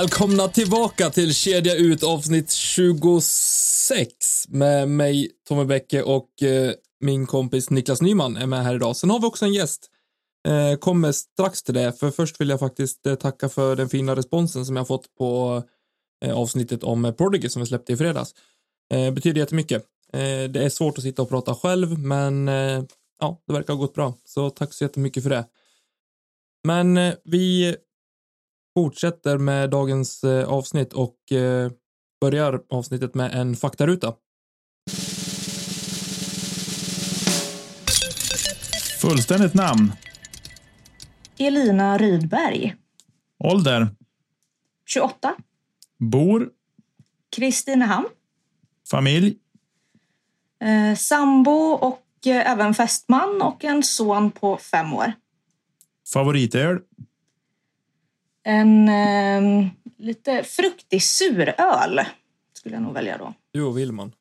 Välkomna tillbaka till Kedja ut avsnitt 26 med mig, Tommy Bäcke och eh, min kompis Niklas Nyman är med här idag. Sen har vi också en gäst. Eh, kommer strax till det, för först vill jag faktiskt eh, tacka för den fina responsen som jag fått på eh, avsnittet om eh, Prodigy som vi släppte i fredags. Eh, betyder jättemycket. Eh, det är svårt att sitta och prata själv, men eh, ja, det verkar ha gått bra. Så tack så jättemycket för det. Men eh, vi fortsätter med dagens eh, avsnitt och eh, börjar avsnittet med en faktaruta. Fullständigt namn. Elina Rydberg, Ålder. 28, Bor. Kristinehamn, Familj. eh, sambo och eh, även fästman och en son på fem år. Favoritöl. En eh, lite fruktig suröl skulle jag nog välja då. Jo, vill man.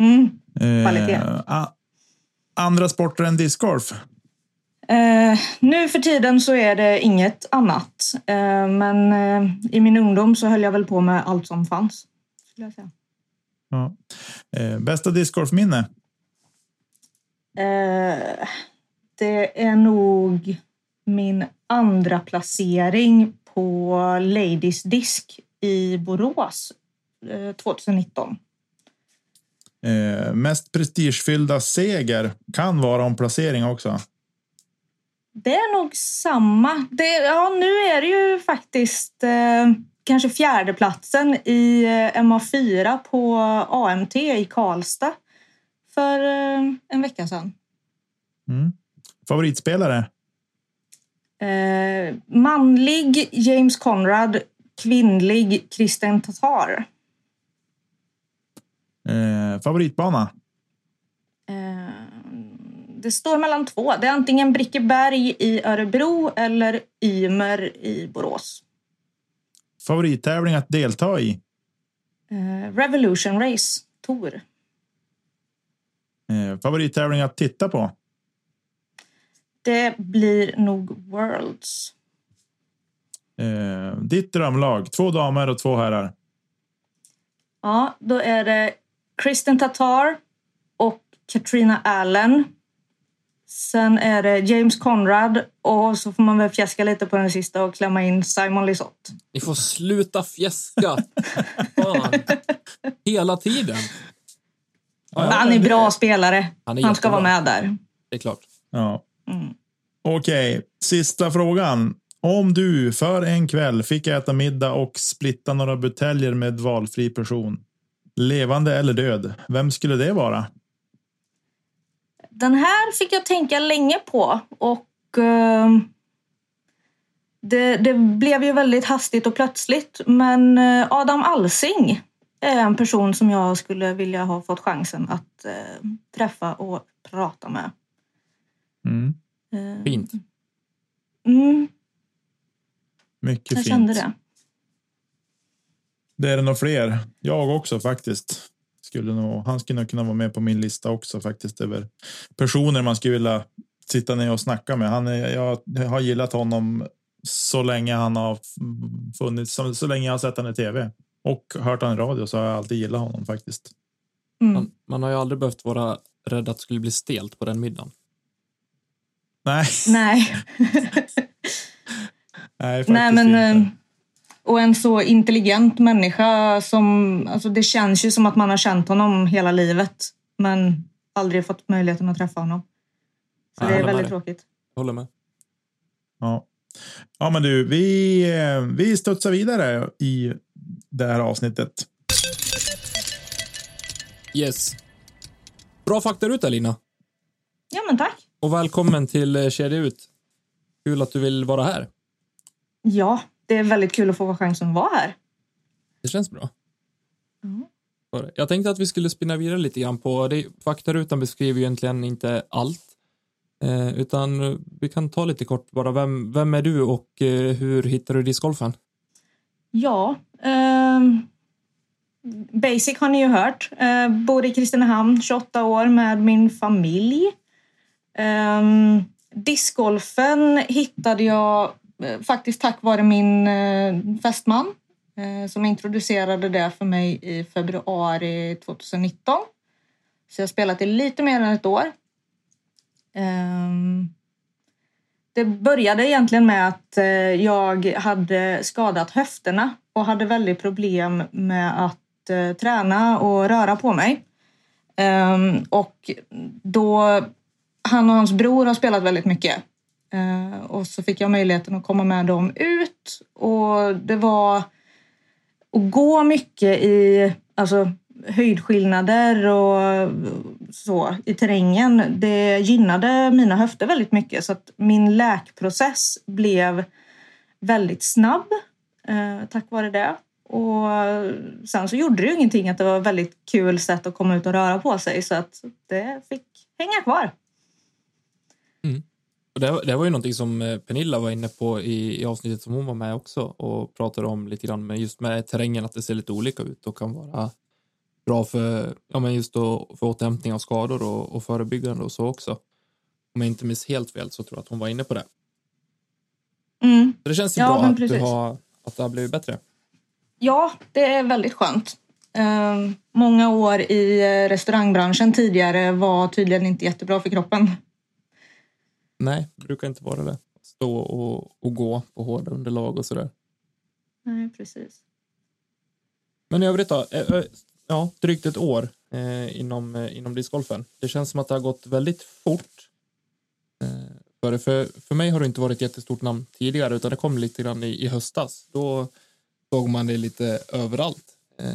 Mm. Eh, Kvalitet. a- andra sporter än discgolf. Eh, nu för tiden så är det inget annat. Eh, men eh, i min ungdom så höll jag väl på med allt som fanns. Skulle jag säga. Ja. Eh, bästa discgolfminne. Eh, det är nog min andra placering på Ladies Disk i Borås eh, 2019. Eh, mest prestigefyllda seger kan vara om placering också. Det är nog samma. Det, ja, nu är det ju faktiskt eh, kanske fjärdeplatsen i eh, MA4 på AMT i Karlstad för eh, en vecka sedan. Mm. Favoritspelare. Eh, manlig James Conrad, kvinnlig Kristen Tatar. Eh, favoritbana. Eh, det står mellan två. Det är antingen Brickeberg i Örebro eller Ymer i Borås. Favorittävling att delta i. Eh, Revolution Race, Tor. Eh, favorittävling att titta på. Det blir nog Worlds. Eh, ditt drömlag. Två damer och två herrar. Ja, då är det Kristen Tatar och Katrina Allen. Sen är det James Conrad och så får man väl fjäska lite på den sista och klämma in Simon Lisotte. Ni får sluta fjäska. Fan. Hela tiden. Ja, Han är bra spelare. Han Han, är ska jättebra. vara med där. Det är klart. Ja. Mm. Okej, sista frågan. Om du för en kväll fick äta middag och splitta några buteljer med valfri person, levande eller död, vem skulle det vara? Den här fick jag tänka länge på och uh, det, det blev ju väldigt hastigt och plötsligt. Men eh, Adam Alsing är en person som jag skulle vilja ha fått chansen att uh, träffa och prata med. Mm. Eh, Fint. Mm, Mycket jag fint. kände det. Det är det nog fler. Jag också faktiskt. Skulle nog, han skulle nog kunna vara med på min lista också faktiskt över personer man skulle vilja sitta ner och snacka med. Han är, jag har gillat honom så länge han har funnits, så, så länge jag har sett honom i tv och hört honom i radio så har jag alltid gillat honom faktiskt. Mm. Man, man har ju aldrig behövt vara rädd att det skulle bli stelt på den middagen. Nej, Nej. nej, Nej, men... inte. eh, Och en så intelligent människa som... Alltså det känns ju som att man har känt honom hela livet. Men aldrig fått möjligheten att träffa honom. Så det är med väldigt dig. tråkigt. Jag håller med. Ja. ja, men du, vi, eh, vi studsar vidare i det här avsnittet. Yes. Bra faktaruta, Lina. Ja, men tack. Och välkommen till eh, Kedja Ut. Kul att du vill vara här. Ja, det är väldigt kul att få chansen att vara här. Det känns bra. Det. Jag tänkte att vi skulle spinna vidare lite grann på det. Faktarutan beskriver ju egentligen inte allt. Eh, utan eh, vi kan ta lite kort bara. Vem, vem är du och hur hittar du discgolfen? Ja, ehm, Basic har ni ju hört. Eh, bor i Kristinehamn, 28 år med min familj. Um, discgolfen hittade jag eh, faktiskt tack vare min uh, fästman uh, som introducerade det för mig i februari 2019. Så jag har spelat i lite mer än ett år. Um, det började egentligen med att jag hade skadat höfterna och hade väldigt problem med att träna och röra på mig. Ehm, och då han och hans bror har spelat väldigt mycket. Eh, och så fick jag möjligheten att komma med dem ut och det var att gå mycket i alltså, höjdskillnader och så i terrängen. Det gynnade mina höfter väldigt mycket så att min läkprocess blev väldigt snabb eh, tack vare det. Och sen så gjorde det ju ingenting att det var ett väldigt kul sätt att komma ut och röra på sig så att det fick hänga kvar. Och det, det var ju någonting som eh, Pernilla var inne på i, i avsnittet som hon var med också och pratade om lite grann med just med terrängen att det ser lite olika ut och kan vara bra för, ja, men just då, för återhämtning av skador och, och förebyggande och så också. Om jag inte minns helt fel så tror jag att hon var inne på det. Mm. Så det känns ju Ja, bra att, du har, att det har blivit bättre. Ja, det är väldigt skönt. Ehm, många år i eh, restaurangbranschen tidigare var tydligen inte jättebra för kroppen. Nej, det brukar inte vara det. Stå och, och gå på hårda underlag och sådär. Nej, precis. Men i övrigt då? eh, eh, Ja, drygt ett år eh, inom, inom discgolfen. Det känns som att det har gått väldigt fort. För, för, för mig har det inte varit ett jättestort namn tidigare utan det kom lite grann i, i höstas. Då såg man det lite överallt,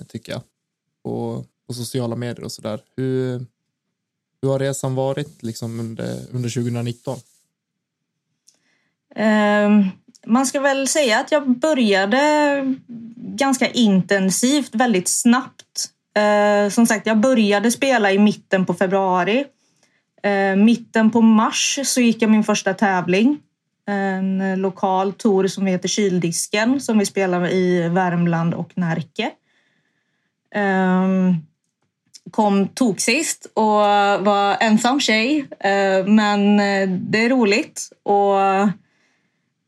tycker jag. På, på sociala medier och sådär. Hur, hur har resan varit liksom under, under 2019? Ehm, man ska väl säga att jag började ganska intensivt, väldigt snabbt. Ehm, som sagt, jag började spela i mitten på februari. Ehm, mitten på mars så gick jag min första tävling. En lokal tour som heter Kyldisken som vi spelar i Värmland och Närke. Kom kom toksist och var ensam tjej. Men eh, det är roligt. Och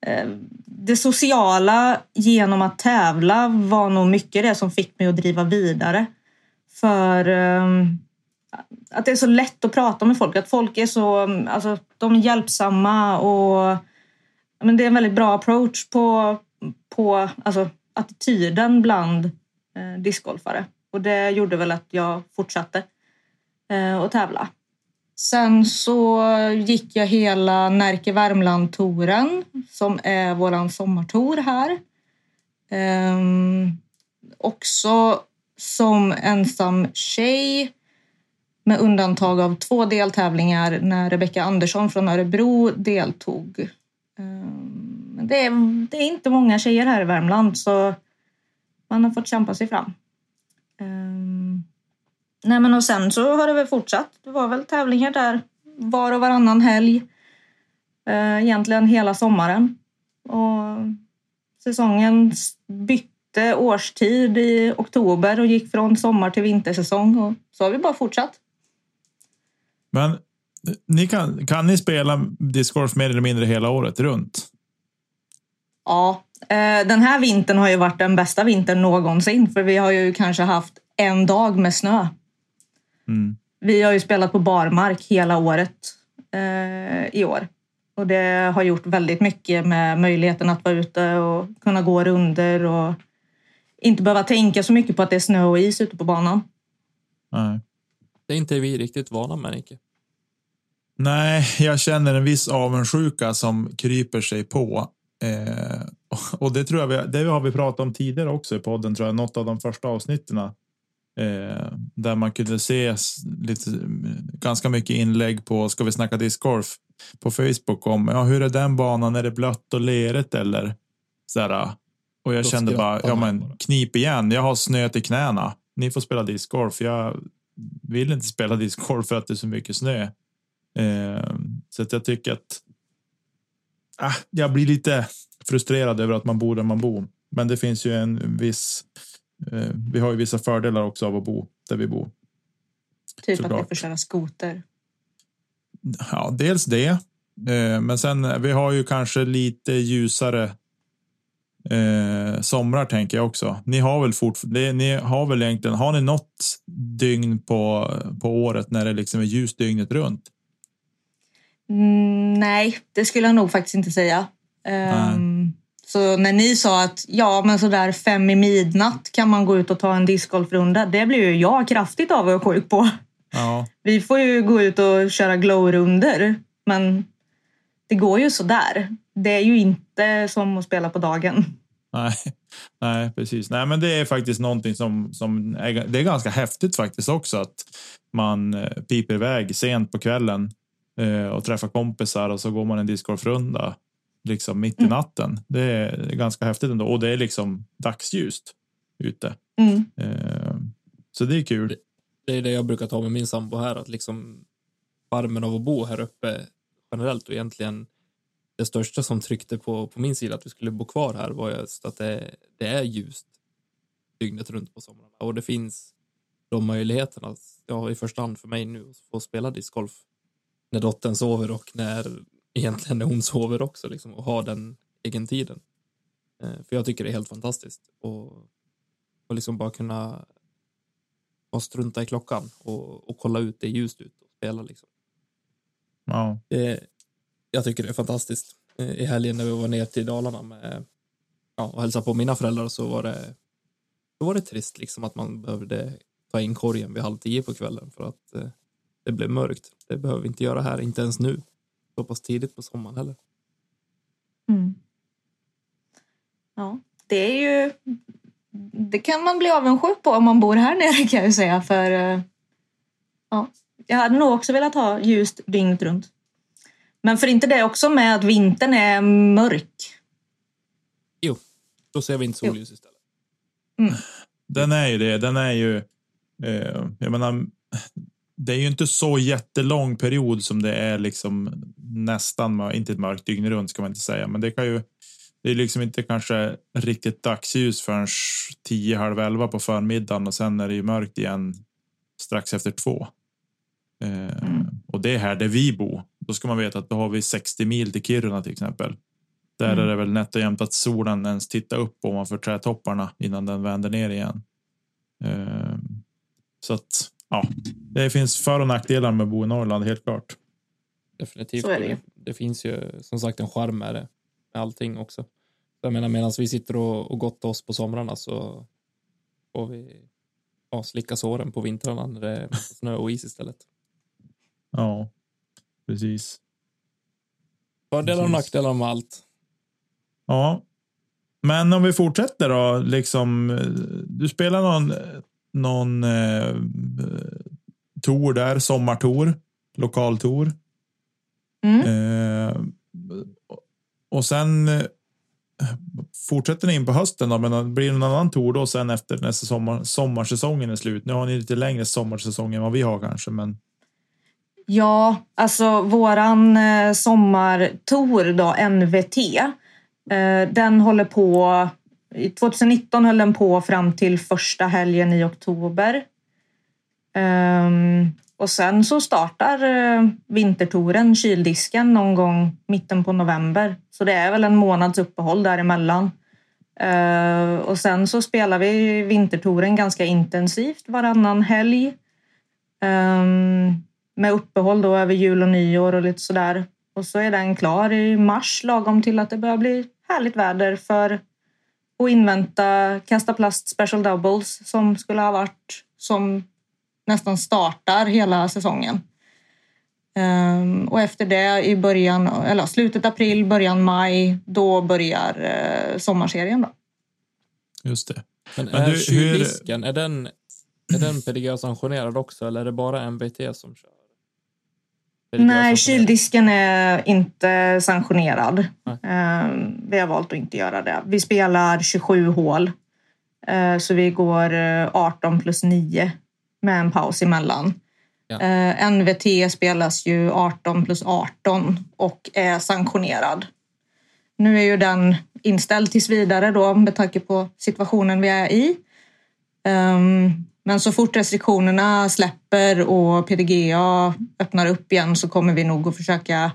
Eh, det sociala genom att tävla var nog mycket det som fick mig att driva vidare. För ehm, att det är så lätt att prata med folk. Att folk är så alltså, de är hjälpsamma och men det är en väldigt bra approach på, på alltså, attityden bland eh, discgolfare. Och det gjorde väl att jag fortsatte eh, att tävla. Sen så gick jag hela Närke Värmland-touren som är våran sommartour här. Ehm, också som ensam tjej med undantag av två deltävlingar när Rebecka Andersson från Örebro deltog. Ehm, men det, är, det är inte många tjejer här i Värmland så man har fått kämpa sig fram. Ehm, nej men och sen så har det väl fortsatt. Det var väl tävlingar där var och varannan helg. Eh, egentligen hela sommaren. Och säsongen bytte årstid i oktober och gick från sommar till vintersäsong. Och så har vi bara fortsatt. Men ni kan, kan ni spela discgolf mer eller mindre hela året runt? Ja, eh, den här vintern har ju varit den bästa vintern någonsin. För vi har ju kanske haft en dag med snö. Mm. Vi har ju spelat på barmark hela året eh, i år. Och det har gjort väldigt mycket med möjligheten att vara ute och kunna gå runder och inte behöva tänka så mycket på att det är snö och is ute på banan. Nej. Det är inte vi riktigt vana med, Nicke. Nej, jag känner en viss avundsjuka som kryper sig på. Eh, och det tror jag vi, det har vi pratat om tidigare också i podden, tror jag, något av de första avsnitten. Eh, där man kunde se lite, ganska mycket inlägg på Ska vi snacka discgolf på Facebook om ja, hur är den banan, är det blött och lerigt eller sådär. Och jag Då kände bara, ja men knip igen, jag har snö till knäna. Ni får spela discgolf. Jag vill inte spela discgolf för att det är så mycket snö. Eh, så att jag tycker att ah, jag blir lite frustrerad över att man bor där man bor. Men det finns ju en viss. Eh, vi har ju vissa fördelar också av att bo där vi bor. Typ att Såklart. jag får köra skoter. Ja, dels det, eh, men sen vi har ju kanske lite ljusare eh, somrar tänker jag också. Ni har väl fortfarande, ni har väl egentligen, har ni något dygn på, på året när det liksom är ljust dygnet runt? Mm, nej, det skulle jag nog faktiskt inte säga. Ehm, så när ni sa att ja, men sådär fem i midnatt kan man gå ut och ta en discgolfrunda. Det blir ju jag kraftigt avundsjuk på. Ja, Vi får ju gå ut och köra glowrunder, men det går ju sådär. Det är ju inte som att spela på dagen. Nej, nej, precis. Nej, men det är faktiskt någonting som, som är, det är ganska häftigt faktiskt också att man eh, piper iväg sent på kvällen eh, och träffar kompisar och så går man en discgolfrunda liksom mitt i natten. Det är ganska häftigt ändå och det är liksom dagsljust ute. Mm. Eh, så det är kul. Det är det jag brukar ta med min sambo här, att liksom charmen av att bo här uppe generellt och egentligen det största som tryckte på, på min sida att vi skulle bo kvar här var just att det, det är ljust dygnet runt på somrarna och det finns de möjligheterna, ja, i första hand för mig nu, att få spela discgolf när dottern sover och när egentligen när hon sover också liksom, och ha den egen tiden. Eh, för jag tycker det är helt fantastiskt och, och liksom bara kunna och strunta i klockan och, och kolla ut det ljust ut och spela liksom. Ja, Det, jag tycker det är fantastiskt. Eh, I helgen när vi var ner till Dalarna med, ja, och hälsade på mina föräldrar så var det, då var det trist liksom att man behövde ta in korgen vid halv tio på kvällen för att eh, det blev mörkt. Det behöver vi inte göra här, inte ens nu. Så pass tidigt på sommaren heller. Mm. Ja, det är ju... Det kan man bli avundsjuk på om man bor här nere kan jag ju säga. För eh, ja, jag hade nog också velat ha ljust dygnet runt. Men för inte det också med att vintern är mörk. Jo, då ser vi inte solljus istället. den är ju det. Den är ju. Eh, jag menar, det är ju inte så jättelång period som det är liksom nästan inte ett mörkt dygn runt ska man inte säga, men det kan ju. Det är liksom inte kanske riktigt dagsljus förrän tio halv elva på förmiddagen och sen är det ju mörkt igen strax efter två. Eh, Och det är här där vi bor. Då ska man veta att då har vi 60 mil till Kiruna till exempel. Där är det väl nätt och jämnt att solen ens tittar upp ovanför trädtopparna innan den vänder ner igen. Eh, Så att ja, det finns för och nackdelar med att bo i Norrland helt klart. Definitivt. Så är det det, det finns ju som sagt en charm med det. Med allting också. Så jag menar medan vi sitter och, och gottar oss på somrarna så får vi ja, slicka såren på vintrarna när det är snö och is istället. Ja, precis. Fördelar och nackdelar med allt. Ja, men om vi fortsätter då, liksom. Du spelar någon någon eh, tour där, sommartour, lokaltour. Mm. Eh, och sen eh, fortsätter ni in på hösten då, men blir det någon annan tour då sen efter nästa sommar, sommarsäsongen är slut? Nu har ni lite längre sommarsäsong än vad vi har kanske, men Ja, alltså våran eh, sommartour då, NVT, eh, den håller på... 2019 höll den på fram till första helgen i oktober. Um, och sen så startar uh, vintertouren, kyldisken, någon gång mitten på november. Så det är väl en månads uppehåll däremellan. Uh, och sen så spelar vi vintertouren ganska intensivt varannan helg. Um, med uppehåll då över jul och nyår och lite sådär. Och så är den klar i mars lagom till att det börjar bli härligt väder för att invänta Kasta Plast Special Doubles som skulle ha varit som nästan startar hela säsongen. Ehm, och efter det i början, eller slutet april, början maj, då börjar eh, sommarserien. Då. Just det. Men, Men är hur- hur- är den, är den PDGA-sanktionerad också eller är det bara MVT som kör? Nej, kyldisken är inte sanktionerad. Nej. Ehm, vi har valt att inte göra det. Vi spelar 27 hål. Eh, så vi går eh, 18 plus 9 med en paus emellan. Ja. Eh, NVT spelas ju 18 plus 18 och är sanktionerad. Nu är ju den inställd tills vidare då med tanke på situationen vi är i. Ehm, men så fort restriktionerna släpper och PDGA öppnar upp igen så kommer vi nog att försöka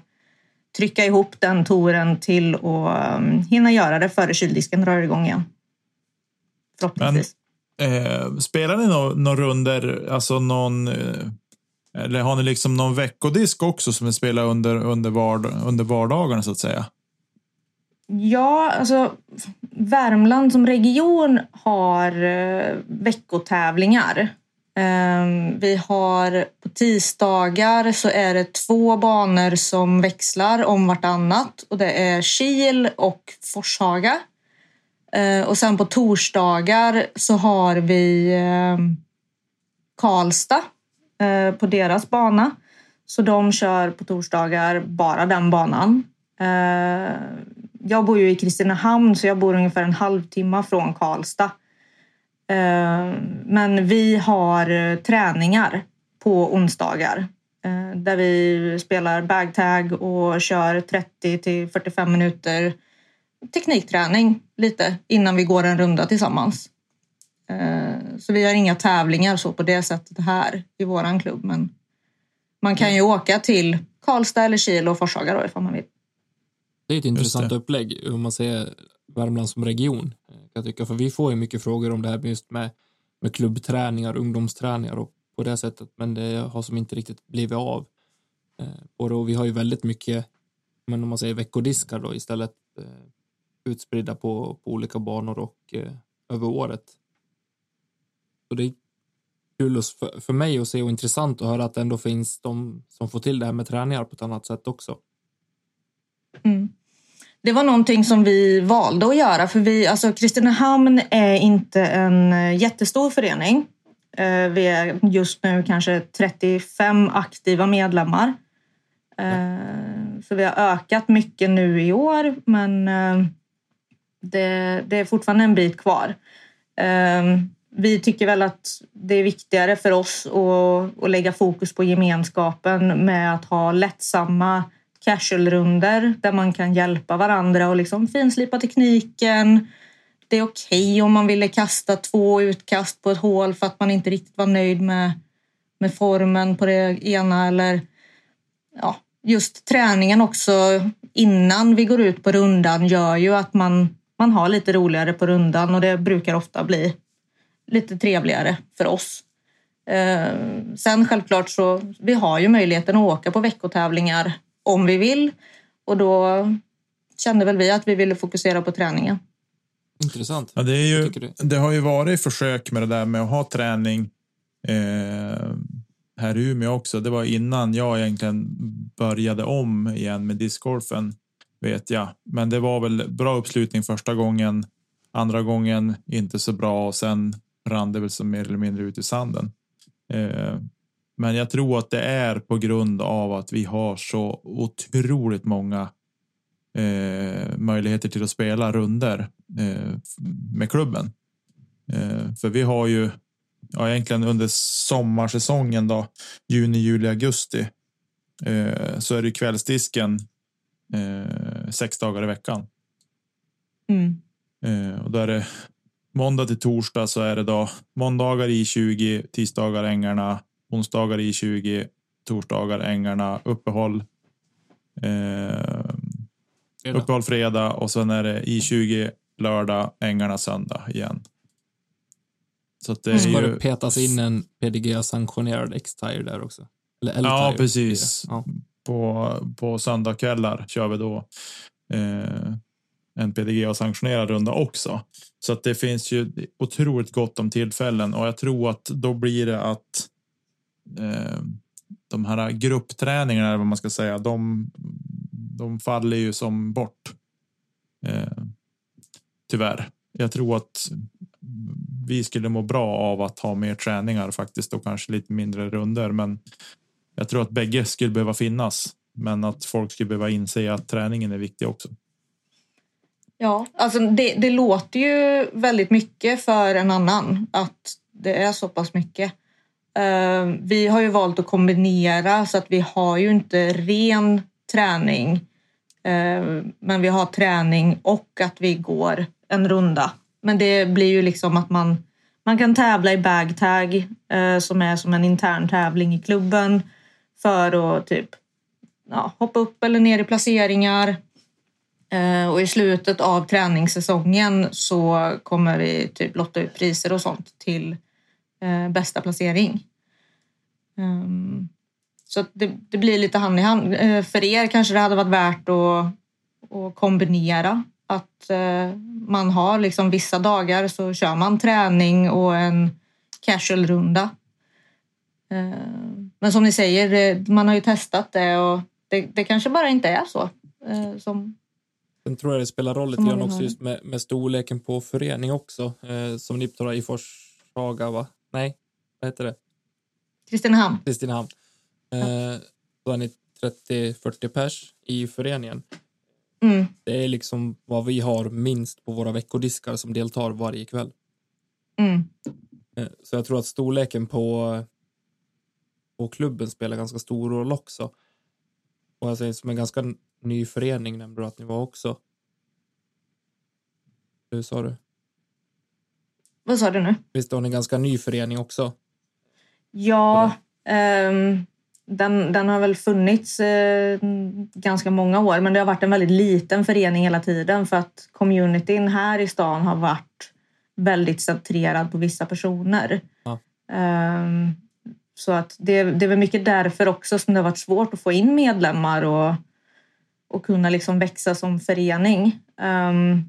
trycka ihop den touren till att um, hinna göra det före kyldisken drar igång igen. Förhoppningsvis. Eh, spelar ni några någon runder, alltså någon, eh, eller har ni liksom någon veckodisk också som ni spelar under, under, vard, under vardagarna så att säga? Ja, alltså Värmland som region har eh, veckotävlingar. Eh, vi har på tisdagar så är det två banor som växlar om vartannat och det är Kil och Forshaga. Eh, och sen på torsdagar så har vi eh, Karlstad eh, på deras bana. Så de kör på torsdagar bara den banan. Eh, jag bor ju i Kristinehamn så jag bor ungefär en halvtimme från Karlstad. Eh, men vi har eh, träningar på onsdagar eh, där vi spelar bagtag och kör 30 till 45 minuter teknikträning lite innan vi går en runda tillsammans. Så vi har inga tävlingar så på det sättet här i våran klubb. Men man kan ju åka till Karlstad eller Kil och Forshaga då ifall man vill. Det är ett intressant upplägg hur man ser Värmland som region. Kan jag tycka. För vi får ju mycket frågor om det här just med, med klubbträningar, ungdomsträningar och på det sättet. Men det har som inte riktigt blivit av. Eh, Och då, vi har ju väldigt mycket, men om man säger veckodiskar då istället eh, utspridda på, på olika banor och eh, över året. Så det är kul för, för mig att se och intressant att höra att det ändå finns de som får till det här med träningar på ett annat sätt också. Mm. Det var någonting som vi valde att göra för vi, alltså Kristinehamn är inte en eh, jättestor förening. Eh, vi är just nu kanske 35 aktiva medlemmar. Eh, så vi har ökat mycket nu i år men det, det är fortfarande en bit kvar. Vi tycker väl att det är viktigare för oss att, att lägga fokus på gemenskapen med att ha lättsamma casual-runder där man kan hjälpa varandra och liksom finslipa tekniken. Det är okej om man ville kasta två utkast på ett hål för att man inte riktigt var nöjd med, med formen på det ena eller ja, just träningen också innan vi går ut på rundan gör ju att man, man har lite roligare på rundan och det brukar ofta bli lite trevligare för oss. Eh, sen självklart så vi har ju möjligheten att åka på veckotävlingar om vi vill och då kände väl vi att vi ville fokusera på träningen. Intressant. Ja, det, är ju, det har ju varit försök med det där med att ha träning eh, här i Umeå också. Det var innan jag egentligen började om igen med discgolfen, vet jag. Men det var väl bra uppslutning första gången, andra gången inte så bra och sen rann det väl som mer eller mindre ut i sanden. Eh, men jag tror att det är på grund av att vi har så otroligt många eh, möjligheter till att spela runder eh, med klubben. Eh, för vi har ju ja, egentligen under sommarsäsongen då, juni, juli, augusti, eh, så är det kvällsdisken eh, sex dagar i veckan. Mm. Eh, och då är det måndag till torsdag så är det då måndagar i 20, tisdagar Ängarna, onsdagar i 20, torsdagar Ängarna, uppehåll. Eh, Fredag. uppehåll fredag och sen är det i 20 lördag, Ängarna söndag igen. Så att det är Ska ju... det petas in en PDGA-sanktionerad X-Tire där också? Eller L-Tire. Ja, precis. Ja. På, på söndagskvällar kör vi då eh, en PDGA-sanktionerad runda också. Så att det finns ju otroligt gott om tillfällen och jag tror att då blir det att eh, Eh, de här gruppträningarna, eller vad man ska säga, de, de faller ju som bort. Eh, tyvärr. Jag tror att vi skulle må bra av att ha mer träningar faktiskt och kanske lite mindre runder. Men jag tror att bägge skulle behöva finnas, men att folk skulle behöva inse att träningen är viktig också. Ja, alltså det, det låter ju väldigt mycket för en annan att det är så pass mycket. Uh, vi har ju valt att kombinera så att vi har ju inte ren träning. Uh, men vi har träning och att vi går en runda. Men det blir ju liksom att man, man kan tävla i bagtag uh, som är som en intern tävling i klubben för att typ ja, hoppa upp eller ner i placeringar. Eh, och i slutet av träningssäsongen så kommer vi typ lotta ut priser och sånt till eh, bästa placering. Um, så det, det, blir lite hand i hand. Eh, för er kanske det hade varit värt att, att kombinera. Att eh, man har liksom vissa dagar så kör man träning och en casual-runda. Eh, men som ni säger, man har ju testat det och det, det kanske bara inte är så. Eh, som, Sen tror jag det spelar roll lite grann också just med, med storleken på förening också. Eh, som Niptora i Forshaga, va? Nej, vad heter det? Kristinehamn. Kristinehamn. Eh, då är ni 30-40 pers i föreningen. Mm. Det är liksom vad vi har minst på våra veckodiskar som deltar varje kväll. Mm. Eh, så jag tror att storleken på, på klubben spelar ganska stor roll också. Och säger som en ganska ny förening nämnde du att ni var också. Hur sa du? Vad sa du nu? Visst har ni en ganska ny förening också? Ja, um, den, den har väl funnits uh, ganska många år men det har varit en väldigt liten förening hela tiden för att communityn här i stan har varit väldigt centrerad på vissa personer. Ja. Um, så att det, det är väl mycket därför också som det har varit svårt att få in medlemmar och, och kunna liksom växa som förening. Um,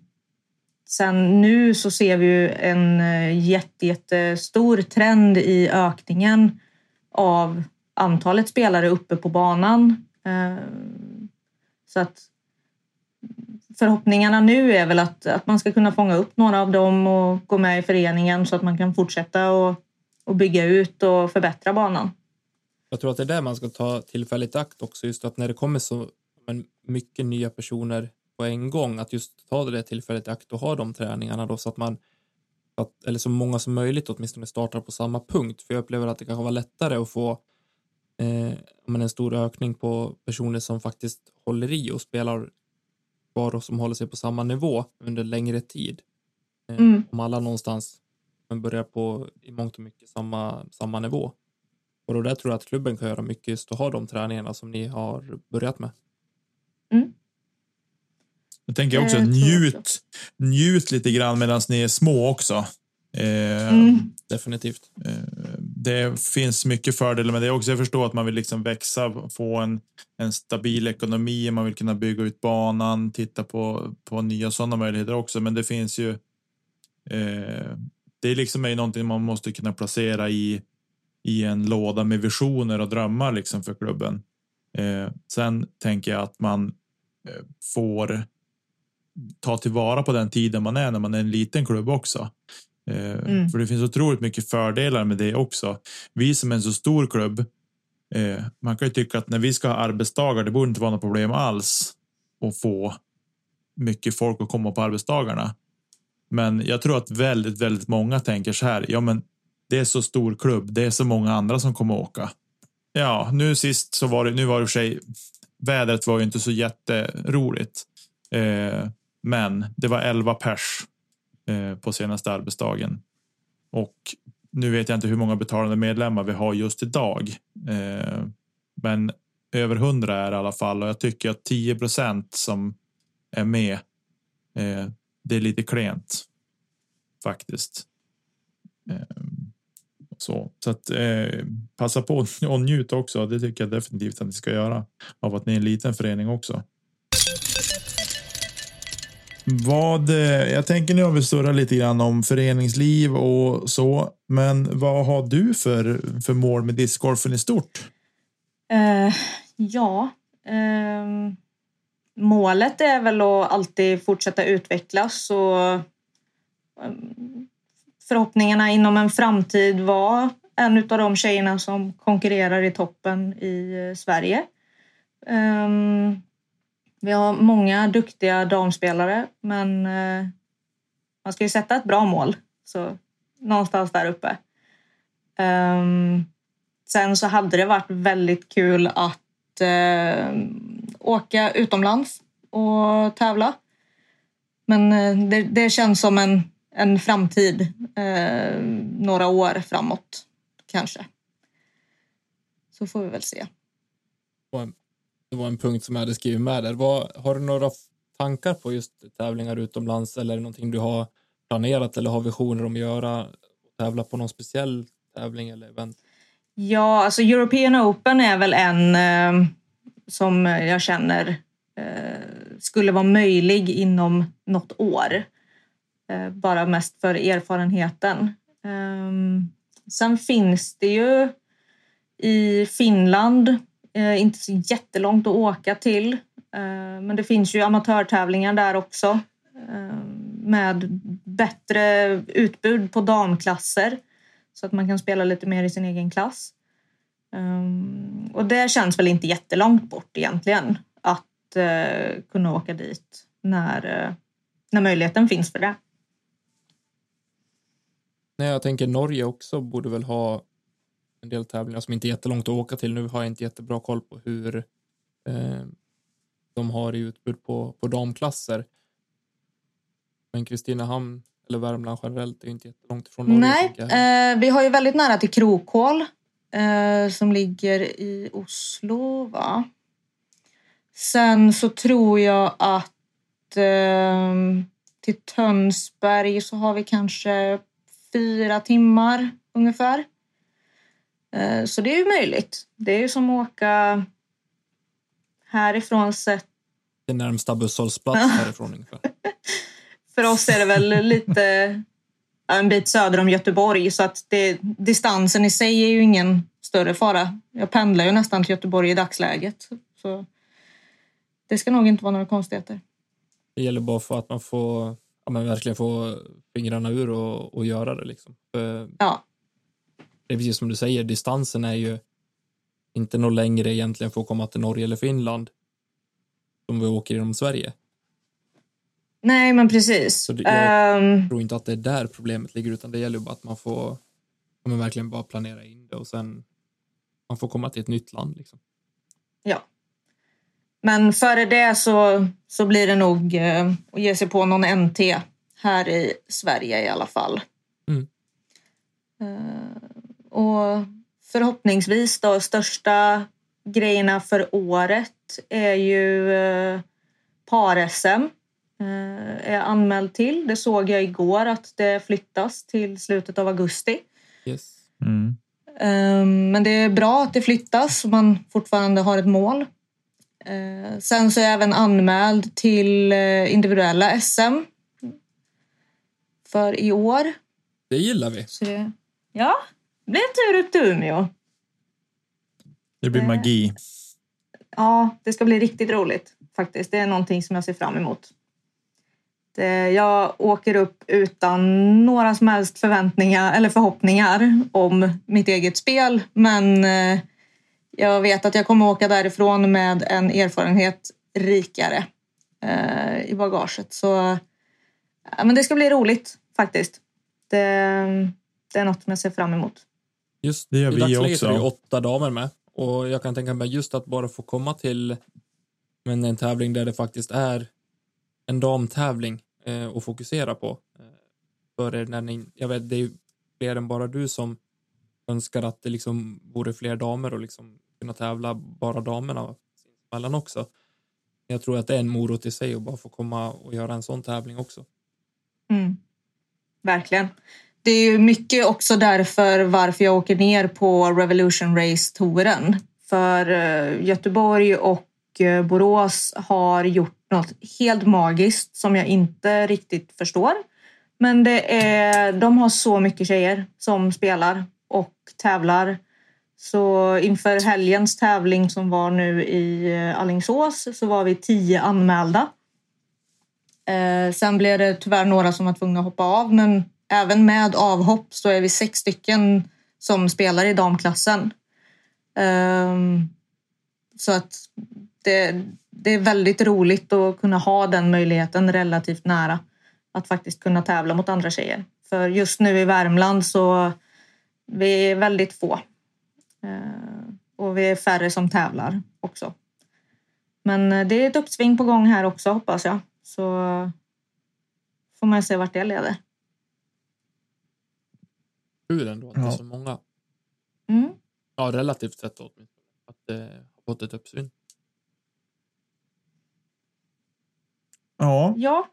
Sen nu så ser vi ju en eh, jätte, jättestor trend i ökningen av antalet spelare uppe på banan. Eh, så att förhoppningarna nu är väl att, att man ska kunna fånga upp några av dem och gå med i föreningen så att man kan fortsätta och, och bygga ut och förbättra banan. Jag tror att det är där man ska ta tillfället i akt också, just att när det kommer så mycket nya personer på en gång att just ta det tillfället i akt och ha de träningarna då så att man att, eller så många som möjligt åtminstone startar på samma punkt för jag upplever att det kanske var lättare att få eh, en stor ökning på personer som faktiskt håller i och spelar kvar och som håller sig på samma nivå under längre tid. Eh, mm. Om alla någonstans men börjar på i mångt och mycket samma, samma nivå. Och då där tror jag att klubben kan göra mycket just att ha de träningarna som ni har börjat med. Mm. Jag tänker också eh, njut, också. njut lite grann medan ni är små också. Eh, mm. Definitivt. Eh, det finns mycket fördelar med det också. Jag förstår att man vill liksom växa, få en, en stabil ekonomi, man vill kunna bygga ut banan, titta på, på nya sådana möjligheter också. Men det finns ju. Eh, det är liksom är någonting man måste kunna placera i i en låda med visioner och drömmar liksom för klubben. Eh, sen tänker jag att man eh, får ta tillvara på den tiden man är när man är en liten klubb också. Eh, mm. För det finns otroligt mycket fördelar med det också. Vi som är en så stor klubb, eh, man kan ju tycka att när vi ska ha arbetsdagar, det borde inte vara något problem alls att få mycket folk att komma på arbetsdagarna. Men jag tror att väldigt, väldigt många tänker så här. Ja, men det är så stor klubb. Det är så många andra som kommer åka. Ja, nu sist så var det. Nu var det för sig. Vädret var ju inte så jätteroligt. Eh, men det var 11 pers eh, på senaste arbetsdagen. Och nu vet jag inte hur många betalande medlemmar vi har just idag. Eh, men över 100 är i alla fall och jag tycker att 10% som är med. Eh, det är lite klent faktiskt. Eh, så, så att eh, passa på och njut också. Det tycker jag definitivt att ni ska göra av att ni är en liten förening också. Vad, eh, jag tänker nu har vi surrat lite grann om föreningsliv och så, men vad har du för, för mål med discgolfen i stort? Uh, ja. uh, målet är väl att alltid fortsätta utvecklas och um, förhoppningarna inom en framtid var en av de tjejerna som konkurrerar i toppen i eh, Sverige. Um, vi har många duktiga damspelare men eh, man ska ju sätta ett bra mål. Så någonstans där uppe. Ehm, sen så hade det varit väldigt kul att eh, åka utomlands och tävla. Men eh, det, det känns som en, en framtid eh, några år framåt kanske. Så får vi väl se. Det var en- punkt som jag hade skrivit med där. Vad, har du några tankar på just tävlingar utomlands eller är det någonting du har planerat eller har visioner om att göra? Tävla på någon speciell tävling eller event? Ja, alltså European Open är väl en eh, som jag känner eh, skulle vara möjlig inom något år. Eh, bara mest för erfarenheten. Eh, sen finns det ju i Finland, Eh, inte så jättelångt att åka till. Eh, men det finns ju amatörtävlingar där också. eh, med bättre utbud på damklasser. Så att man kan spela lite mer i sin egen klass. Eh, och det känns väl inte jättelångt bort egentligen. Att eh, kunna åka dit när, eh, när möjligheten finns för det. Nej, jag tänker Norge också borde väl ha en del tävlingar som inte är jättelångt att åka till. Nu har jag inte jättebra koll på hur eh, de har i utbud på, på damklasser. Men Kristinehamn eller Värmland generellt är inte jättelångt ifrån Norge. Nej, eh, vi har ju väldigt nära till Krokhål eh, som ligger i Oslo, va? Sen så tror jag att eh, till Tönsberg så har vi kanske fyra timmar ungefär. Eh, så det är ju möjligt. Det är ju som att åka härifrån sett Det är närmsta busshållplats härifrån ungefär. För oss är det väl lite en bit söder om Göteborg så att det, distansen i sig är ju ingen större fara. Jag pendlar ju nästan till Göteborg i dagsläget. Så det ska nog inte vara några konstigheter. Det gäller bara för att man får ja, men verkligen få fingrarna ur och, och göra det. Liksom. För Ja, det är precis som du säger, distansen är ju inte något längre egentligen för att komma till Norge eller Finland som vi åker genom Sverige. nej men precis. Så det- jag- Jag tror inte att det är där problemet ligger utan det gäller bara att man får men verkligen bara planera in det och sen man får komma till ett nytt land. Liksom. ja. Men före det så, så blir det nog eh, att ge sig på någon NT här i Sverige i alla fall. Mm. Eh, och förhoppningsvis då största grejerna för året är ju eh, par-SM. Eh, är anmäld till. Det såg jag igår att det flyttas till slutet av augusti. Yes. Mm. Eh, men det är bra att det flyttas så man fortfarande har ett mål. Eh, sen så är jag även anmäld till eh, individuella SM för i år. Det gillar vi. Så det, ja, en tur upp till Umeå. Det blir magi. Ja, det ska bli riktigt roligt faktiskt. Det är någonting som jag ser fram emot. Jag åker upp utan några som helst förväntningar eller förhoppningar om mitt eget spel. Men eh, jag vet att jag kommer åka därifrån med en erfarenhet rikare eh, i bagaget. Så ja, men det ska bli roligt faktiskt. Det, det är något som jag ser fram emot. Just Det gör i vi dagsläget också. är det ju åtta damer med och jag kan tänka mig just att bara få komma till men en tävling där det faktiskt är en damtävling eh, att fokusera på. Eh, för er när ni, jag vet, det är ju fler än bara du som önskar att det liksom vore fler damer och liksom kunna tävla bara damerna sinsemellan också. Jag tror att det är en morot i sig att bara få komma och göra en sån tävling också. Mm. Verkligen. Det är ju mycket också därför varför jag åker ner på Revolution Race-touren. För eh, Göteborg och eh, Borås har gjort något helt magiskt som jag inte riktigt förstår. Men det är, de har så mycket tjejer som spelar och tävlar. Så inför helgens tävling som var nu i eh, Allingsås så var vi tio anmälda. Sen blev det tyvärr några som var tvungna att hoppa av men även med avhopp så är vi sex stycken som spelar i damklassen. Um, så att det, det är väldigt roligt att kunna ha den möjligheten relativt nära. Att faktiskt kunna tävla mot andra tjejer. För just nu i Värmland så vi är väldigt få. Uh, och vi är färre som tävlar också. Men eh, det är ett uppsving på gång här också hoppas jag. Så får man se vart det leder. Kul ändå att det är Ja. så många. Mm. Ja, relativt sett åtminstone. Att det har fått ett uppsving. Ja. Ja,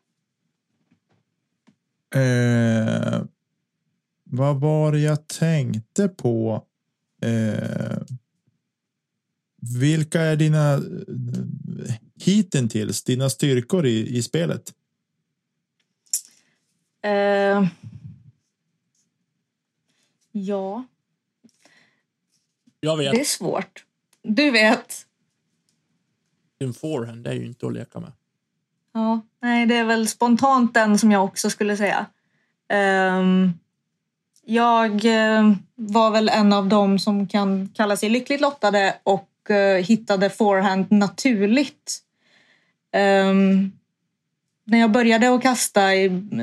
Eh, vad var det jag tänkte på? Eh, vilka är dina eh, hittills dina styrkor i, i spelet? Eh, ja, Jag vet, det är svårt. Du vet. din forehand är ju inte att leka med. Ja, nej, det är väl spontant den som jag också skulle säga. Ehm, jag eh, var väl en av dem som kan kalla sig lyckligt lottade och eh, hittade forehand naturligt. Ehm, när jag började att kasta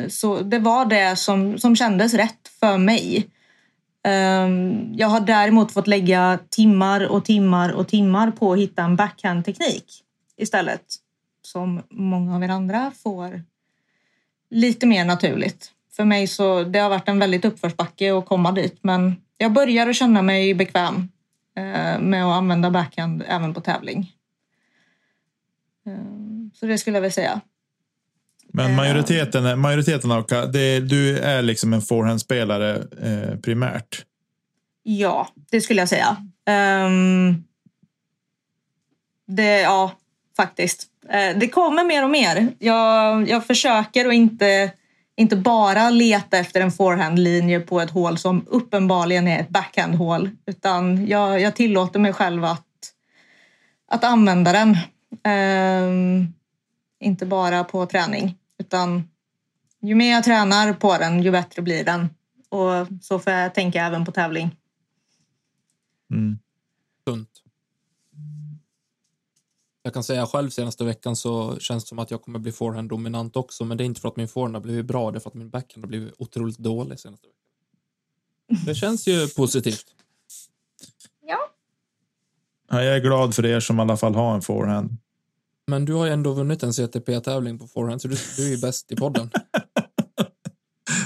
så det var det som, som kändes rätt för mig. Ehm, jag har däremot fått lägga timmar och timmar och timmar på att hitta en backhand-teknik istället. Som många av er andra får lite mer naturligt. För mig så det har varit en väldigt uppförsbacke att komma dit. Men jag börjar att känna mig bekväm eh, med att använda backhand även på tävling. Ehm, så det skulle jag väl säga. Men Eh. majoriteten, majoriteten av det, du är liksom en forehandspelare eh, primärt. Ja, det skulle jag säga. Ehm, det, ja, faktiskt. Eh, det kommer mer och mer. Jag, jag försöker att inte, inte bara leta efter en forehandlinje på ett hål som uppenbarligen är ett backhandhål. Utan jag, jag tillåter mig själv att, att använda den. Ehm, inte bara på träning. Utan ju mer jag tränar på den, ju bättre blir den. Och så får jag tänka även på tävling. Mm. Sunt. Jag kan säga själv senaste veckan så känns det som att jag kommer bli forehand dominant också, men det är inte för att min forehand har blivit bra, det är för att min backhand har blivit otroligt dålig senaste veckan. Det känns ju positivt. Ja. Ja, jag är glad för er som i alla fall har en forehand. Men du har ju ändå vunnit en CTP-tävling på forehand, så du, du är ju bäst i podden.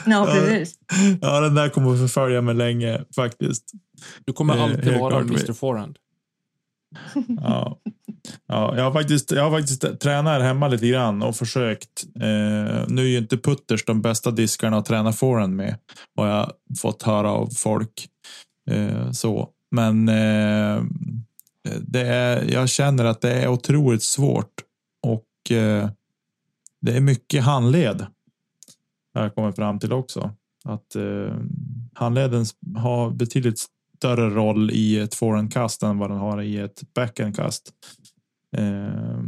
Ja, precis. Ja, den där kommer att förfölja mig länge faktiskt. Du kommer Eh, alltid vara klart. Mr Forehand. Ja. Ja, jag har faktiskt, jag har faktiskt tränat här hemma lite grann och försökt. Eh, nu är ju inte putters de bästa diskarna att träna forehand med. Har jag fått höra av folk. Eh, så. Men eh, Eh, det är, jag känner att det är otroligt svårt. Och eh, det är mycket handled. Jag kommer fram till också. Att eh, handleden har betydligt större roll i ett forehandkast än vad den har i ett backhandkast. Eh,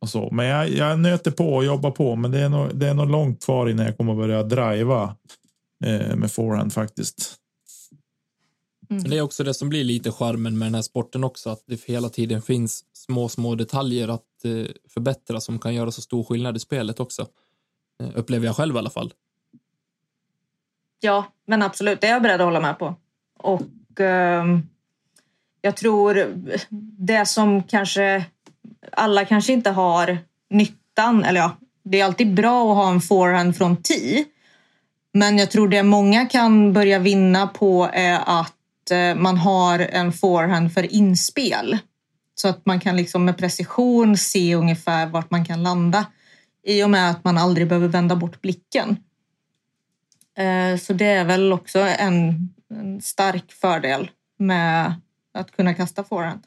och så. Men jag, jag nöter på och jobbar på, men det är nog, det är nog långt kvar innan jag kommer börja driva eh, med forehand faktiskt. Men det är också det som blir lite charmen med den här sporten också, att det hela tiden finns små, små detaljer att eh, förbättra som kan göra så stor skillnad i spelet också. Eh, upplever jag själv i alla fall. Ja, men absolut. Det är jag beredd att hålla med på. Och ehm, jag tror det som kanske alla kanske inte har nyttan, eller ja, det är alltid bra att ha en forehand från tee. Men jag tror det många kan börja vinna på är att eh, man har en forehand för inspel. Så att man kan liksom med precision se ungefär vart man kan landa. I och med att man aldrig behöver vända bort blicken. Eh, Så det är väl också en, en stark fördel med att kunna kasta forehand.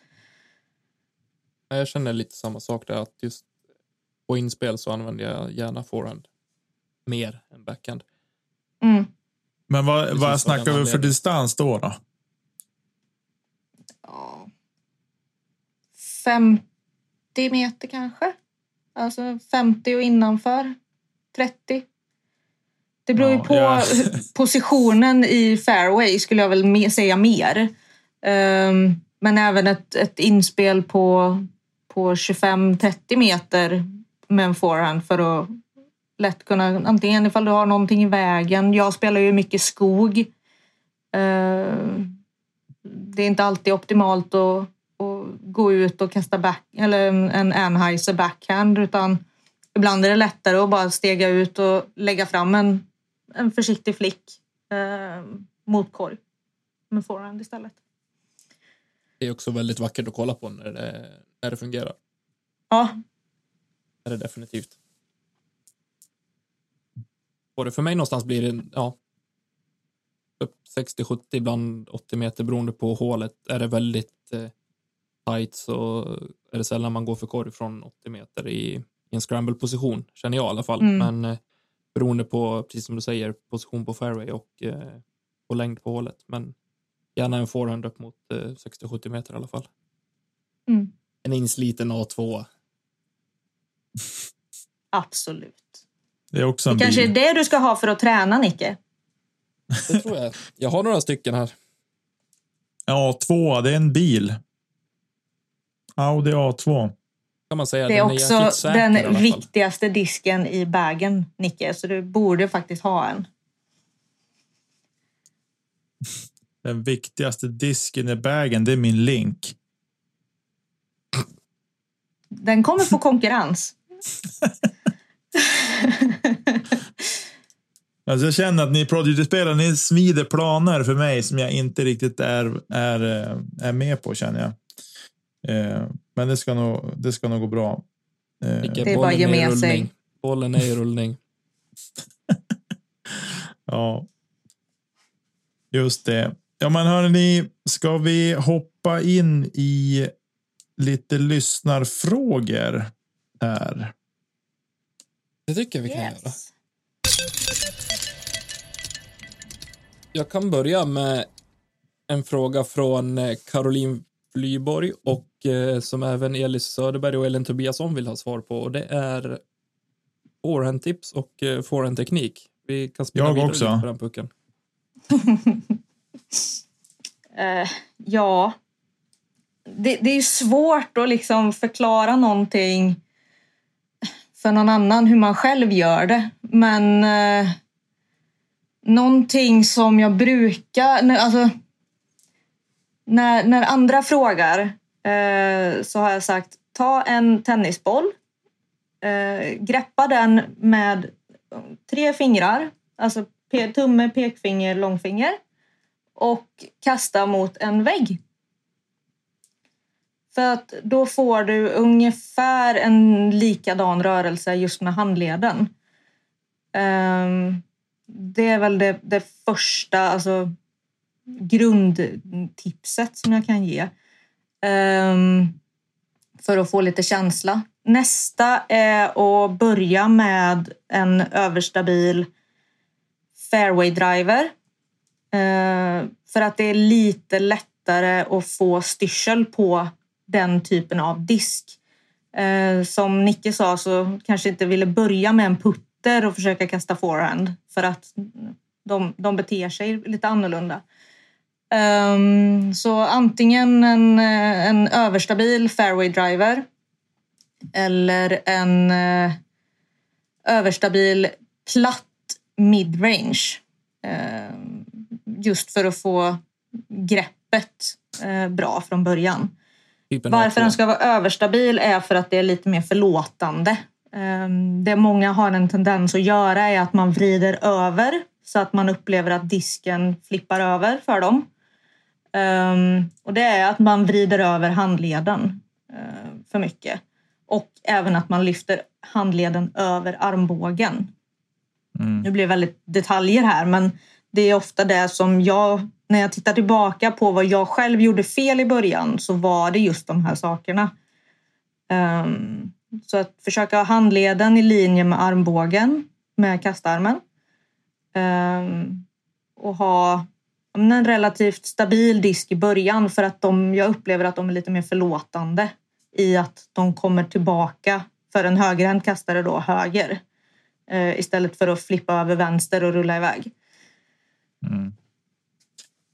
Ja, Jag känner lite samma sak där, att just på inspel så använder jag gärna forehand mer än backhand. Mm. Men vad, Precis vad snackar vi för distans då? då? Ja, 50 meter kanske. Alltså 50 och innanför 30. Det beror ju Ja, på ja. positionen i fairway skulle jag väl säga mer. Ehm, men även ett, ett inspel på, på 25-30 meter med en forehand för att lätt kunna, antingen ifall du har någonting i vägen. Jag spelar ju mycket skog. Ehm, det är inte alltid optimalt att, att gå ut och kasta back, eller en, Anheuser backhand utan ibland är det lättare att bara stega ut och lägga fram en, en försiktig flick eh, mot korg med forehand istället. Det är också väldigt vackert att kolla på när det, när det fungerar. Ja, Det är det definitivt. Både för mig någonstans blir det, ja, 60-70, ibland 80 meter beroende på hålet. Är det väldigt eh, tight så är det sällan man går för korg från 80 meter i, i en scramble-position, känner jag i alla fall. Mm. Men eh, beroende på, precis som du säger, position på fairway och, eh, och längd på hålet. Men gärna en forehand upp mot eh, 60-70 meter i alla fall. Mm. En insliten A2. absolut. Det är också en Det kanske är det du ska ha för att träna, Nicke. Det tror jag. Jag har några stycken här. Ja, två. Det är en bil. Audi A2. Kan man säga. Det är Den också jäkligt säker den viktigaste disken i bagen, Nicke. Så du borde faktiskt ha en. Den viktigaste disken i bagen, det är min link. Den kommer få konkurrens. Alltså jag känner att ni Prodigy-spelare, ni smider planer för mig som jag inte riktigt är, är, eh, är med på känner jag. Eh, men det ska nog, det ska nog gå bra. Eh, Det är bara att ge med sig. Bollen är i rullning. Ja. Just det. Ja, men hörni, ska vi hoppa in i lite lyssnarfrågor här? Det tycker jag vi kan göra. Jag kan börja med en fråga från eh, Caroline Flyborg och eh, som även Elis Söderberg och Ellen Tobiasson vill ha svar på och det är forehand-tips och eh, forehand-teknik. Vi kan spela Jag vidare också. lite på den pucken. Eh, ja. Det, det är ju svårt att liksom förklara någonting för någon annan hur man själv gör det. Men någonting som jag brukar... När, alltså, när, när andra frågar eh, så har jag sagt ta en tennisboll, eh, greppa den med tre fingrar, alltså pe- tumme, pekfinger, långfinger och kasta mot en vägg. För att då får du ungefär en likadan rörelse just med handleden. Ehm, det är väl det, det första alltså, grundtipset som jag kan ge. Um, för att få lite känsla. Nästa är att börja med en överstabil fairway driver. Uh, för att det är lite lättare att få styrsel på den typen av disk. Uh, som Nicke sa så kanske inte ville börja med en putter och försöka kasta forehand för att de, de beter sig lite annorlunda. Ehm, så antingen en, en överstabil fairway driver eller en eh, överstabil platt midrange. Eh, just för att få greppet eh, bra från början. Varför A2. den ska vara överstabil är för att det är lite mer förlåtande. Ehm, Det många har en tendens att göra är att man vrider över så att man upplever att disken flippar över för dem. Ehm, Och det är att man vrider över handleden eh, för mycket. Och även att man lyfter handleden över armbågen. Nu blir det väldigt detaljer här men det är ofta det som jag, när jag tittar tillbaka på vad jag själv gjorde fel i början så var det just de här sakerna. Ehm, så att försöka ha handleden i linje med armbågen med kastarmen. Ehm, och ha en relativt stabil disk i början för att de, jag upplever att de är lite mer förlåtande i att de kommer tillbaka för en högerhänt kastare då höger eh, istället för att flippa över vänster och rulla iväg.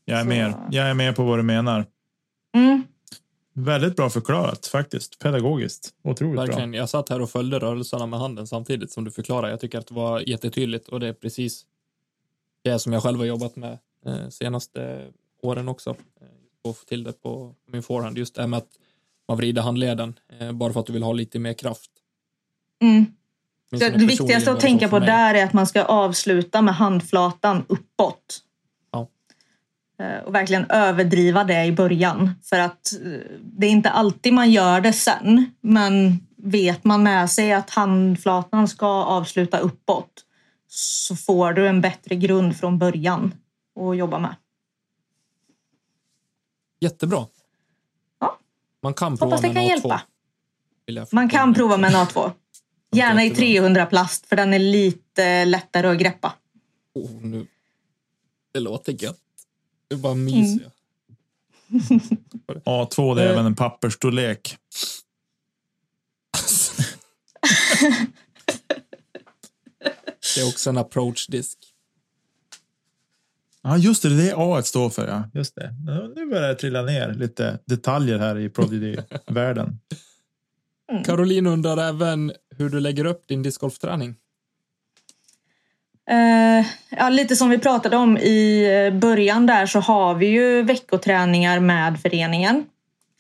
Jag är, Så- med. jag är med på vad du menar. Mm. Väldigt bra förklarat faktiskt. Pedagogiskt. Otroligt Verkligen. Jag satt här och följde rörelserna med handen samtidigt som du förklarar. Jag tycker att det var jättetydligt och det är precis det som jag själv har jobbat med eh, senaste åren också. Eh, och få till det på min forehand. Just det här med att man vrider handleden eh, bara för att du vill ha lite mer kraft. Mm. Det, det viktigaste att tänka på där är att man ska avsluta med handflatan uppåt. Eh, Och verkligen överdriva det i början. För att eh, det är inte alltid man gör det sen. Men vet man med sig att handflatan ska avsluta uppåt så får du en bättre grund från början att jobba med. Jättebra. Ja. Man kan prova Hoppas det med kan A2, hjälpa. Man kan prova med en A2. Gärna i Jättebra. 300 plast för den är lite lättare att greppa. Oh, nu. Det låter gött. Det är bara mys. Mm. A2 det är Eh. även en pappersstorlek. Det är också en approach-disk. Ja, just det. Det är A står för. Ja, just det. Nu börjar det trilla ner lite detaljer här i Prodigy-världen. Caroline undrar även hur du lägger upp din discgolfträning. Eh, ja, lite som vi pratade om i eh, början där så har vi ju veckoträningar med föreningen.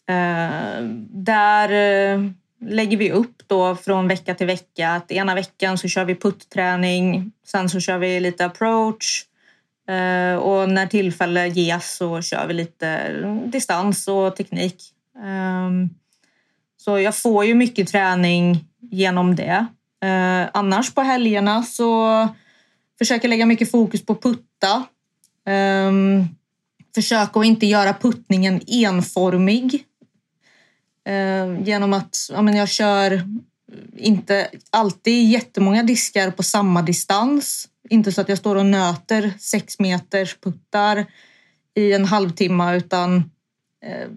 Eh, där eh, lägger vi upp då från vecka till vecka. Att ena veckan så kör vi putträning, sen så kör vi lite approach eh, och när tillfälle ges så kör vi lite distans och teknik. Ehm, så jag får ju mycket träning genom det. Eh, annars på helgerna så försöker lägga mycket fokus på putta. Ehm, um, försöka att inte göra puttningen enformig. Um, genom att ja, men jag kör inte alltid jättemånga diskar på samma distans. Inte så att jag står och nöter sex meters puttar i en halvtimme utan eh,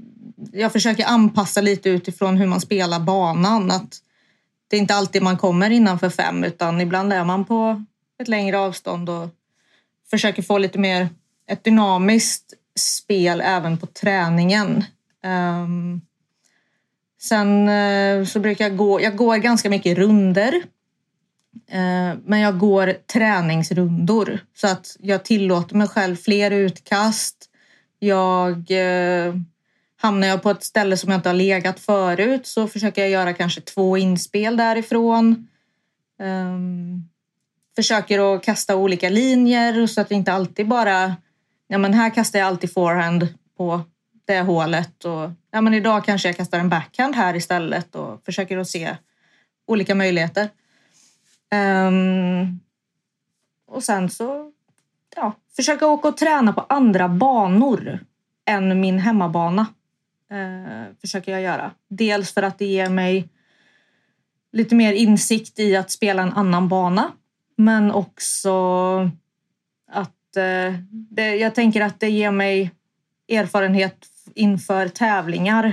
jag försöker anpassa lite utifrån hur man spelar banan. Att det är inte alltid man kommer innanför fem utan ibland är man på ett längre avstånd och försöker få lite mer ett dynamiskt spel även på träningen. Um, sen uh, så brukar jag gå, jag går ganska mycket runder. Uh, men jag går träningsrundor så att jag tillåter mig själv fler utkast. Jag uh, Hamnar jag på ett ställe som jag inte har legat förut så försöker jag göra kanske två inspel därifrån. Um, försöker att kasta olika linjer så att det inte alltid bara... Ja, men här kastar jag alltid forehand på det hålet. Och, ja, men idag kanske jag kastar en backhand här istället och försöker att se olika möjligheter. Um, och sen så ja, försöka åka och träna på andra banor än min hemmabana. Eh, försöker jag göra. Dels för att det ger mig lite mer insikt i att spela en annan bana. Men också att eh, det, jag tänker att det ger mig erfarenhet inför tävlingar.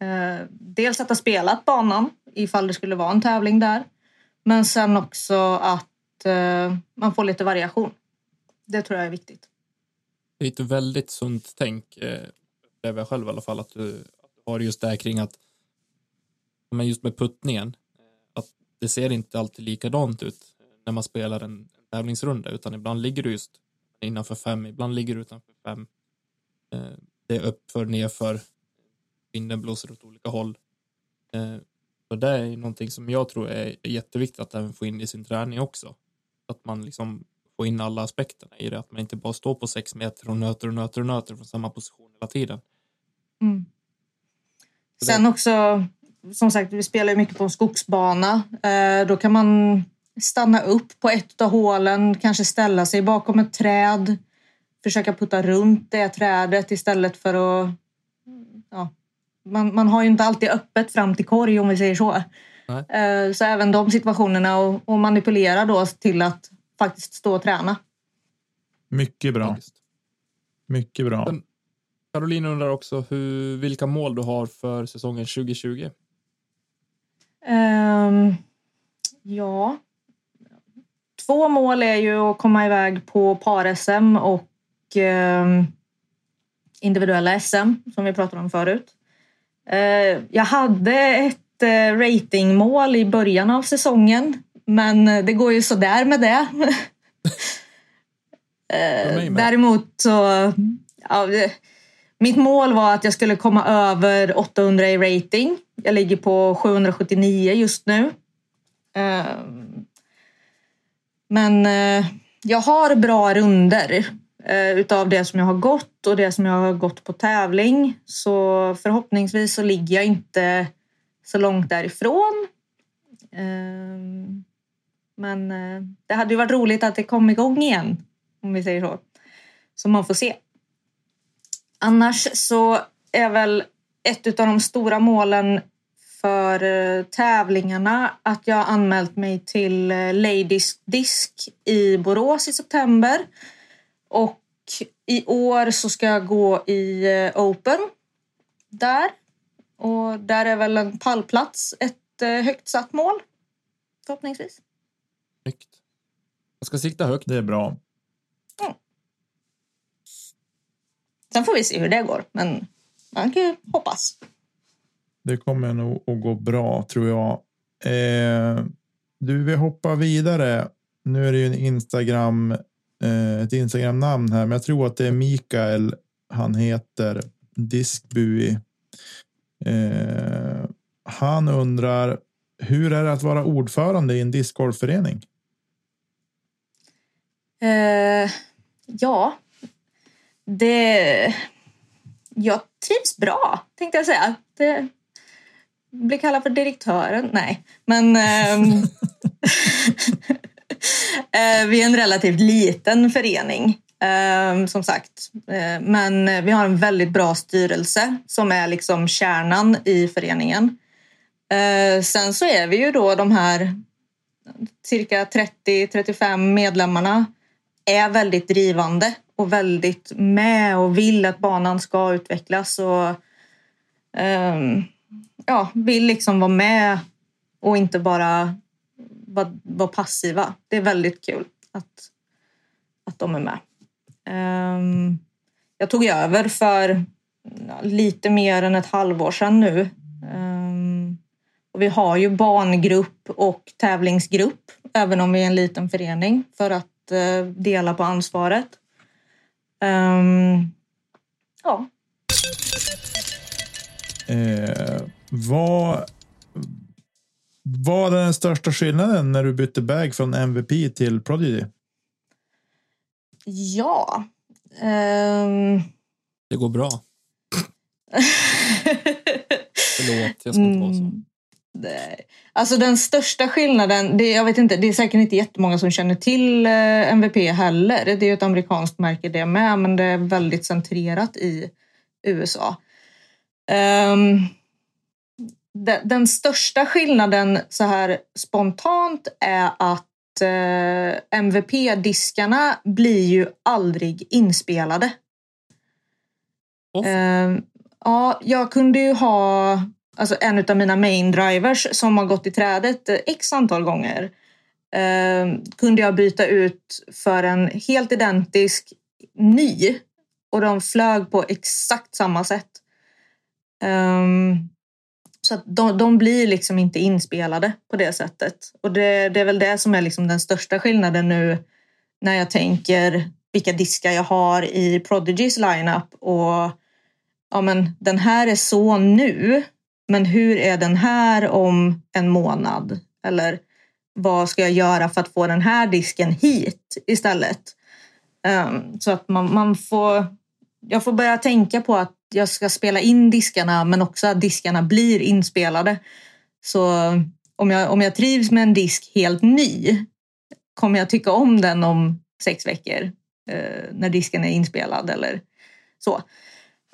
Eh, dels att ha spelat banan ifall det skulle vara en tävling där. Men sen också att eh, man får lite variation. Det tror jag är viktigt. Det är ett väldigt sunt tänk, eh, upplever jag själv i alla fall, att du, att du har just det här kring att, men just med puttningen, att det ser inte alltid likadant ut när man spelar en, tävlingsrunda, utan ibland ligger du just innanför fem, ibland ligger du utanför fem. Eh, det är uppför, nerför, vinden blåser åt olika håll. Eh, så det är någonting som jag tror är, jätteviktigt att även få in i sin träning också. Att man liksom få in alla aspekterna i det, att man inte bara står på sex meter och nöter och nöter och nöter från samma position hela tiden. Mm. Sen också, som sagt, vi spelar ju mycket på skogsbana. Eh, då kan man stanna upp på ett av hålen, kanske ställa sig bakom ett träd, försöka putta runt det trädet istället för att... Ja, man, man har ju inte alltid öppet fram till korg om vi säger så. Nej. Eh, så även de situationerna och, och manipulera då till att faktiskt stå och träna. Mycket bra. Mycket bra. Men- Caroline undrar också hur, vilka mål du har för säsongen 2020. Ehm, ja. Två mål är ju att komma iväg på par-SM och ehm, individuella SM som vi pratade om förut. Eh, jag hade ett eh, ratingmål i början av säsongen men det går ju sådär med det. Eh, med. Däremot så... Ja, mitt mål var att jag skulle komma över 800 i rating. Jag ligger på 779 just nu. Men eh, jag har bra runder eh, utav det som jag har gått och det som jag har gått på tävling. Så förhoppningsvis så ligger jag inte så långt därifrån. Eh, Men eh, det hade ju varit roligt att det kom igång igen, om vi säger så. Så man får se. Annars så är väl ett av de stora målen för eh, tävlingarna att jag anmält mig till eh, Ladies Disk i Borås i september. Och i år så ska jag gå i eh, Open där. Och där är väl en pallplats ett högt satt mål. Förhoppningsvis. Snyggt. Jag ska sikta högt. Det är bra. Sen får vi se hur det går. Men man kan ju hoppas. Det kommer nog att gå bra tror jag. Eh, du, vi hoppar vidare. Nu är det ju en Instagram, eh, ett Instagram-namn här, men jag tror att det är Mikael. Han heter Diskbui. Eh, han undrar hur är det att vara ordförande i en discgolfförening? Eh, ja, det... Jag trivs bra, tänkte jag säga. Det blir kallad för direktören. Nej, men... ehm, eh, vi är en relativt liten förening, ehm, som sagt. Eh, men vi har en väldigt bra styrelse som är liksom kärnan i föreningen. Eh, sen så är vi ju då de här cirka 30-35 medlemmarna är väldigt drivande och väldigt med och vill att banan ska utvecklas och ehm, ja, vill liksom vara med och inte bara vara, vara passiva. Det är väldigt kul att, att de är med. Um, jag tog över för lite mer än ett halvår sedan nu. Um, och vi har ju barngrupp och tävlingsgrupp, även om vi är en liten förening, för att uh, dela på ansvaret. Um, ja, Eh, vad är den största skillnaden när du bytte bag från MVP till Prodigy? ja. Ehm, Det går bra. Förlåt, jag ska inte vara så. Mm. Nej. Alltså den största skillnaden, det, jag vet inte, det är säkert inte jättemånga som känner till eh, MVP heller. Det är ju ett amerikanskt märke det med, men det är väldigt centrerat i USA. Ehm, de, den största skillnaden så här spontant är att eh, MVP-diskarna blir ju aldrig inspelade. Ehm, ja, jag kunde ju ha alltså en av mina main drivers som har gått i trädet eh, x antal gånger. Ehm, kunde jag byta ut för en helt identisk ny och de flög på exakt samma sätt. Um, så att de, de blir liksom inte inspelade på det sättet. Och det, det är väl det som är liksom den största skillnaden nu när jag tänker vilka diskar jag har i Prodigys lineup och ja men den här är så nu men hur är den här om en månad? Eller vad ska jag göra för att få den här disken hit istället? Um, så att man, man får... Jag får börja tänka på att jag ska spela in diskarna men också att diskarna blir inspelade. Så om jag, om jag trivs med en disk helt ny kommer jag tycka om den om sex veckor eh, när disken är inspelad eller så.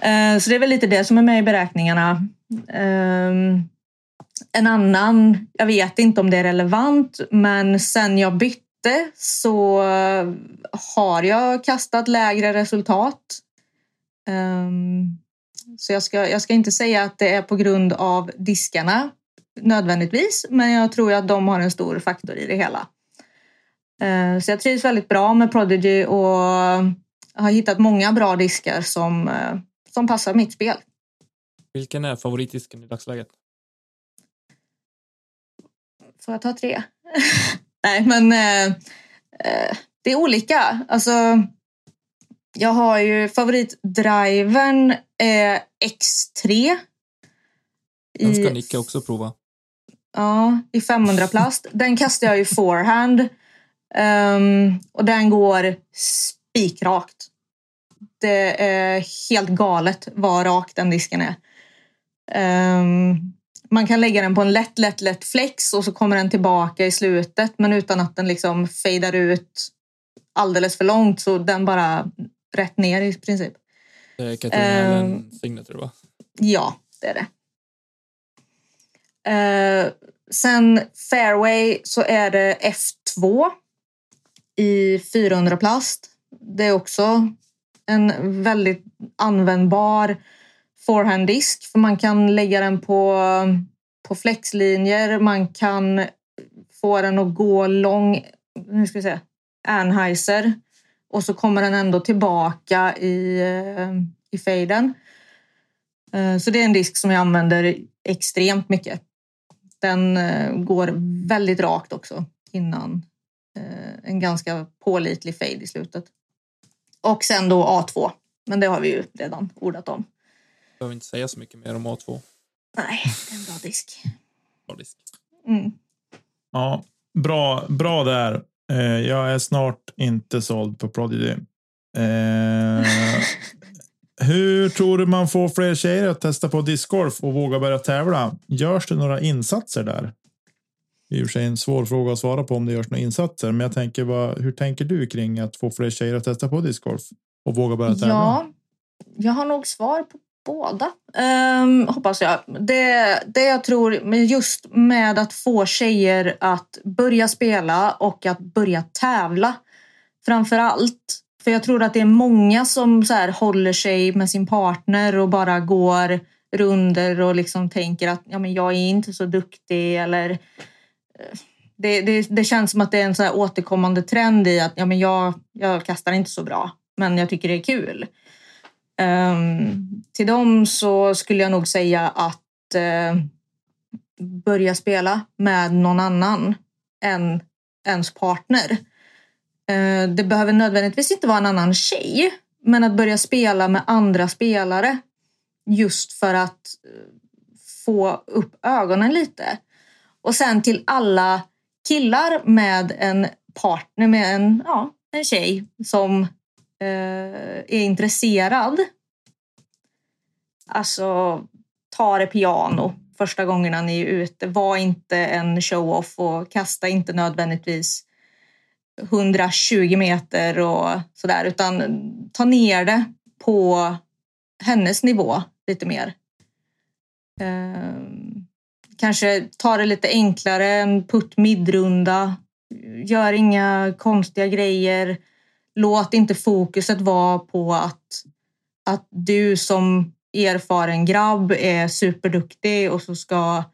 Eh, så det är väl lite det som är med i beräkningarna. Eh, en annan, jag vet inte om det är relevant, men sen jag bytte så har jag kastat lägre resultat ehm, så jag ska, jag ska inte säga att det är på grund av diskarna nödvändigtvis, men jag tror att de har en stor faktor i det hela. Eh, så jag trivs väldigt bra med Prodigy och har hittat många bra diskar som, eh, som passar mitt spel. Vilken är favoritdisken i dagsläget? Får jag ta tre? Nej, men eh, eh, det är olika. Alltså, jag har ju favoritdriven eh, X3. Den ska Nicke också prova. Ja, i 500 plast. Den kastar jag i forehand. Ehm, och den går spikrakt. Det är helt galet vad rak den disken är. Ehm, man kan lägga den på en lätt, lätt, lätt flex och så kommer den tillbaka i slutet men utan att den liksom fejdar ut alldeles för långt så den bara rätt ner i princip. Det är Katarina. Allen Signature va? Ja, det är det. Eh, sen fairway så är det F2 i 400 plast. Det är också en väldigt användbar forehanddisk för man kan lägga den på, på flexlinjer. Man kan få den att gå lång, nu ska vi se, Anheuser och så kommer den ändå tillbaka i, eh, i faden. Eh, Så det är en disk som jag använder extremt mycket. Den eh, går väldigt rakt också innan en ganska pålitlig fade i slutet. Och sen då A2. Men det har vi ju redan ordat om. Behöver inte säga så mycket mer om A2. Nej, det är en bra disk. Bra disk. Mm. Ja, bra, bra där. Eh, jag är snart inte såld på Prodigy. Eh, hur tror du man får fler tjejer att testa på discgolf och våga börja tävla? Görs det några insatser där? Det är i och för sig en svår fråga att svara på om det görs några insatser, men jag tänker vad, hur tänker du kring att få fler tjejer att testa på discgolf och våga börja tävla? Ja, jag har nog svar på båda. um, hoppas jag. Det, det jag tror, men just med att få tjejer att börja spela och att börja tävla framför allt. För jag tror att det är många som så här håller sig med sin partner och bara går runder och liksom tänker att ja, men jag är inte så duktig eller eh, det, det, det känns som att det är en så här återkommande trend i att ja, men jag, jag kastar inte så bra men jag tycker det är kul. Ehm, till dem så skulle jag nog säga att eh, börja spela med någon annan än ens partner. Eh, det behöver nödvändigtvis inte vara en annan tjej, men att börja spela med andra spelare just för att eh, få upp ögonen lite. Och sen till alla killar med en partner, med en, ja, en tjej som Eh, är intresserad. Alltså, ta det piano första gångerna ni är ute. Var inte en show-off och kasta inte nödvändigtvis 120 meter och sådär utan ta ner det på hennes nivå lite mer. Eh, kanske ta det lite enklare, en putt midrunda. Gör inga konstiga grejer. Låt inte fokuset vara på att, att du som erfaren grabb är superduktig och så ska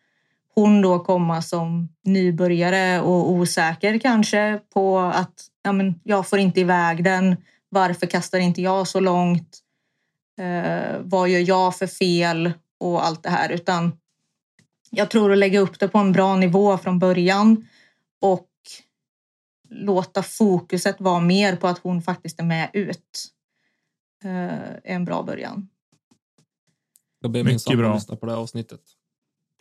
hon då komma som nybörjare och osäker kanske på att ja, men jag får inte iväg den. Varför kastar inte jag så långt? Eh, vad gör jag för fel? Och allt det här. Utan jag tror att lägga upp det på en bra nivå från början och låta fokuset vara mer på att hon faktiskt är med ut. Eh, är en bra början. Jag ber min sambo lyssna på det här avsnittet.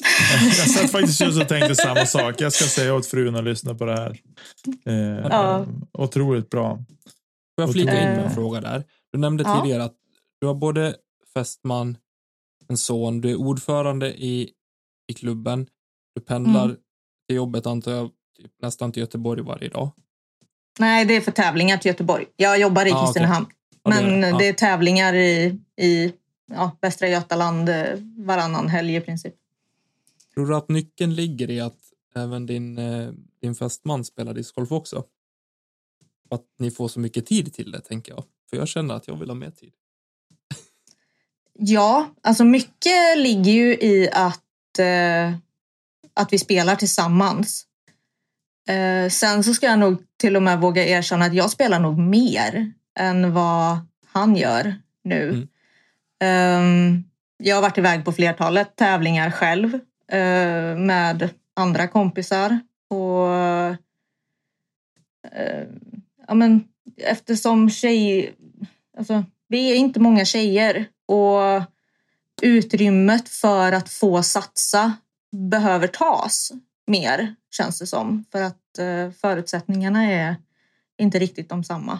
Jag satt faktiskt just och tänkte samma sak. Jag ska säga åt frun att lyssna på det här. Eh, Ja. Otroligt bra. Får jag flika in med en Eh. fråga där? Du nämnde Ja. tidigare att du har både fästman, en son, du är ordförande i, i klubben, du pendlar Mm. till jobbet antar jag typ, nästan till Göteborg varje dag. Nej, det är för tävlingar till Göteborg. Jag jobbar i Ah. Kristinehamn. Det Men det. det Ja. är tävlingar i, i ja, Västra Götaland eh, varannan helg i princip. Tror du att nyckeln ligger i att även din, eh, din fästman spelar discgolf också? Att ni får så mycket tid till det, tänker jag. För jag känner att jag vill ha mer tid. Ja, alltså mycket ligger ju i att, eh, att vi spelar tillsammans. Eh, sen så ska jag nog till och med våga erkänna att jag spelar nog mer än vad han gör nu. Mm. Ehm, jag har varit iväg på flertalet tävlingar själv eh, med andra kompisar. Och, eh, ja, men, eftersom tjej... Alltså, vi är inte många tjejer och utrymmet för att få satsa behöver tas mer, känns det som. För att eh, förutsättningarna är inte riktigt de samma.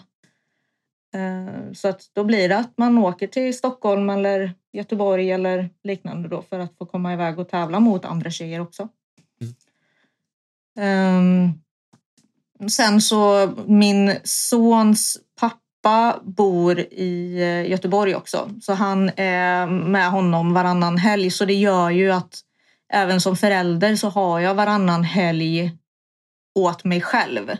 Eh, så att då blir det att man åker till Stockholm eller Göteborg eller liknande då för att få komma iväg och tävla mot andra tjejer också. Ehm, sen så min sons pappa bor i eh, Göteborg också. Så han är med honom varannan helg. Så det gör ju att även som förälder så har jag varannan helg åt mig själv.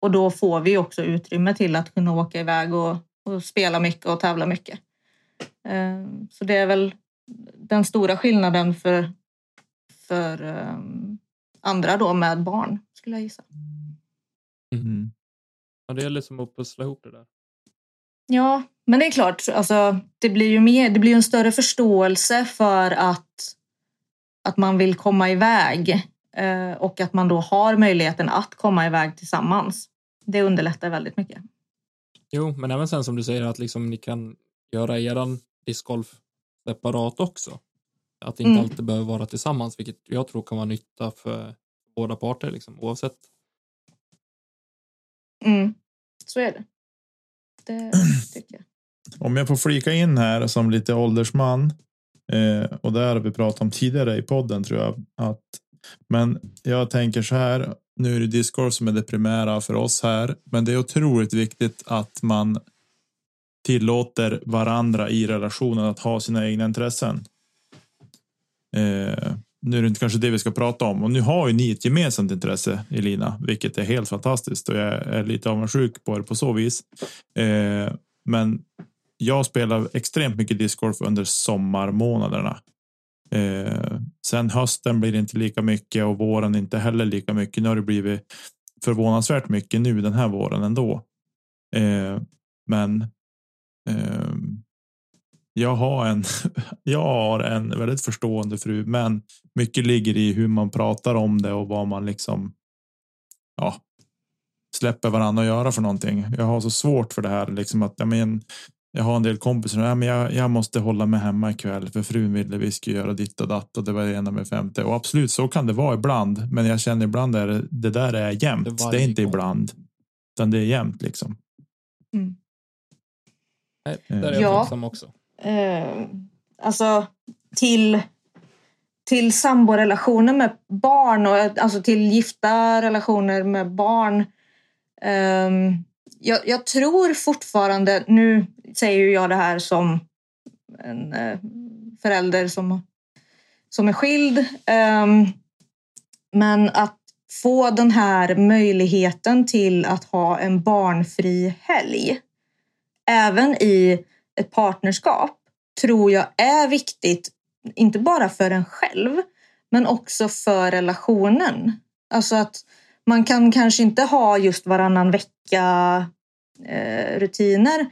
Och då får vi också utrymme till att kunna åka iväg och, och spela mycket och tävla mycket. Ehm, Så det är väl den stora skillnaden för, för ehm, andra då med barn, skulle jag gissa. Mm. Ja, det gäller som att pussla ihop det där. Ja, men det är klart, alltså, det blir ju mer, det blir en större förståelse för att, att man vill komma iväg eh, och att man då har möjligheten att komma iväg tillsammans. Det underlättar väldigt mycket. Jo, men även sen som du säger att liksom ni kan göra eran discgolf separat också. Att det inte Mm. alltid behöver vara tillsammans, vilket jag tror kan vara nytta för båda parter, liksom, oavsett. Mm, så är det. Det tycker jag. Om jag får flika in här som lite åldersman. Eh, och det har vi pratat om tidigare i podden tror jag. Att, men jag tänker så här. Nu är det Discord som är det primära för oss här. Men det är otroligt viktigt att man tillåter varandra i relationen att ha sina egna intressen. Eh, nu är det inte kanske det vi ska prata om och nu har ju ni ett gemensamt intresse Elina, vilket är helt fantastiskt och jag är lite avundsjuk på det på så vis. Eh, men jag spelar extremt mycket discgolf under sommarmånaderna. Eh, sen hösten blir det inte lika mycket och våren inte heller lika mycket. Nu har det blivit förvånansvärt mycket nu den här våren ändå. Eh, men eh, jag har en. jag har en väldigt förstående fru, men mycket ligger i hur man pratar om det och vad man liksom. Ja, släpper varandra att göra för någonting. Jag har så svårt för det här liksom att jag men. Jag har en del kompisar. Ja, men jag, jag måste hålla mig hemma ikväll för frun ville vi skulle göra ditt och datt och det var det ena med femte och absolut så kan det vara ibland. Men jag känner ibland är det, det där är jämnt. Det Det, är inte gång. ibland, utan det är jämnt liksom. Mm. Nej, där är jag Ja. tacksam också. Eh, alltså till, till samborelationer med barn och alltså till gifta relationer med barn. Ehm, jag, jag tror fortfarande, nu säger ju jag det här som en eh, förälder som, som är skild. Ehm, men att få den här möjligheten till att ha en barnfri helg även i ett partnerskap tror jag är viktigt, inte bara för en själv, men också för relationen. Alltså att man kan kanske inte ha just varannan vecka eh, rutiner,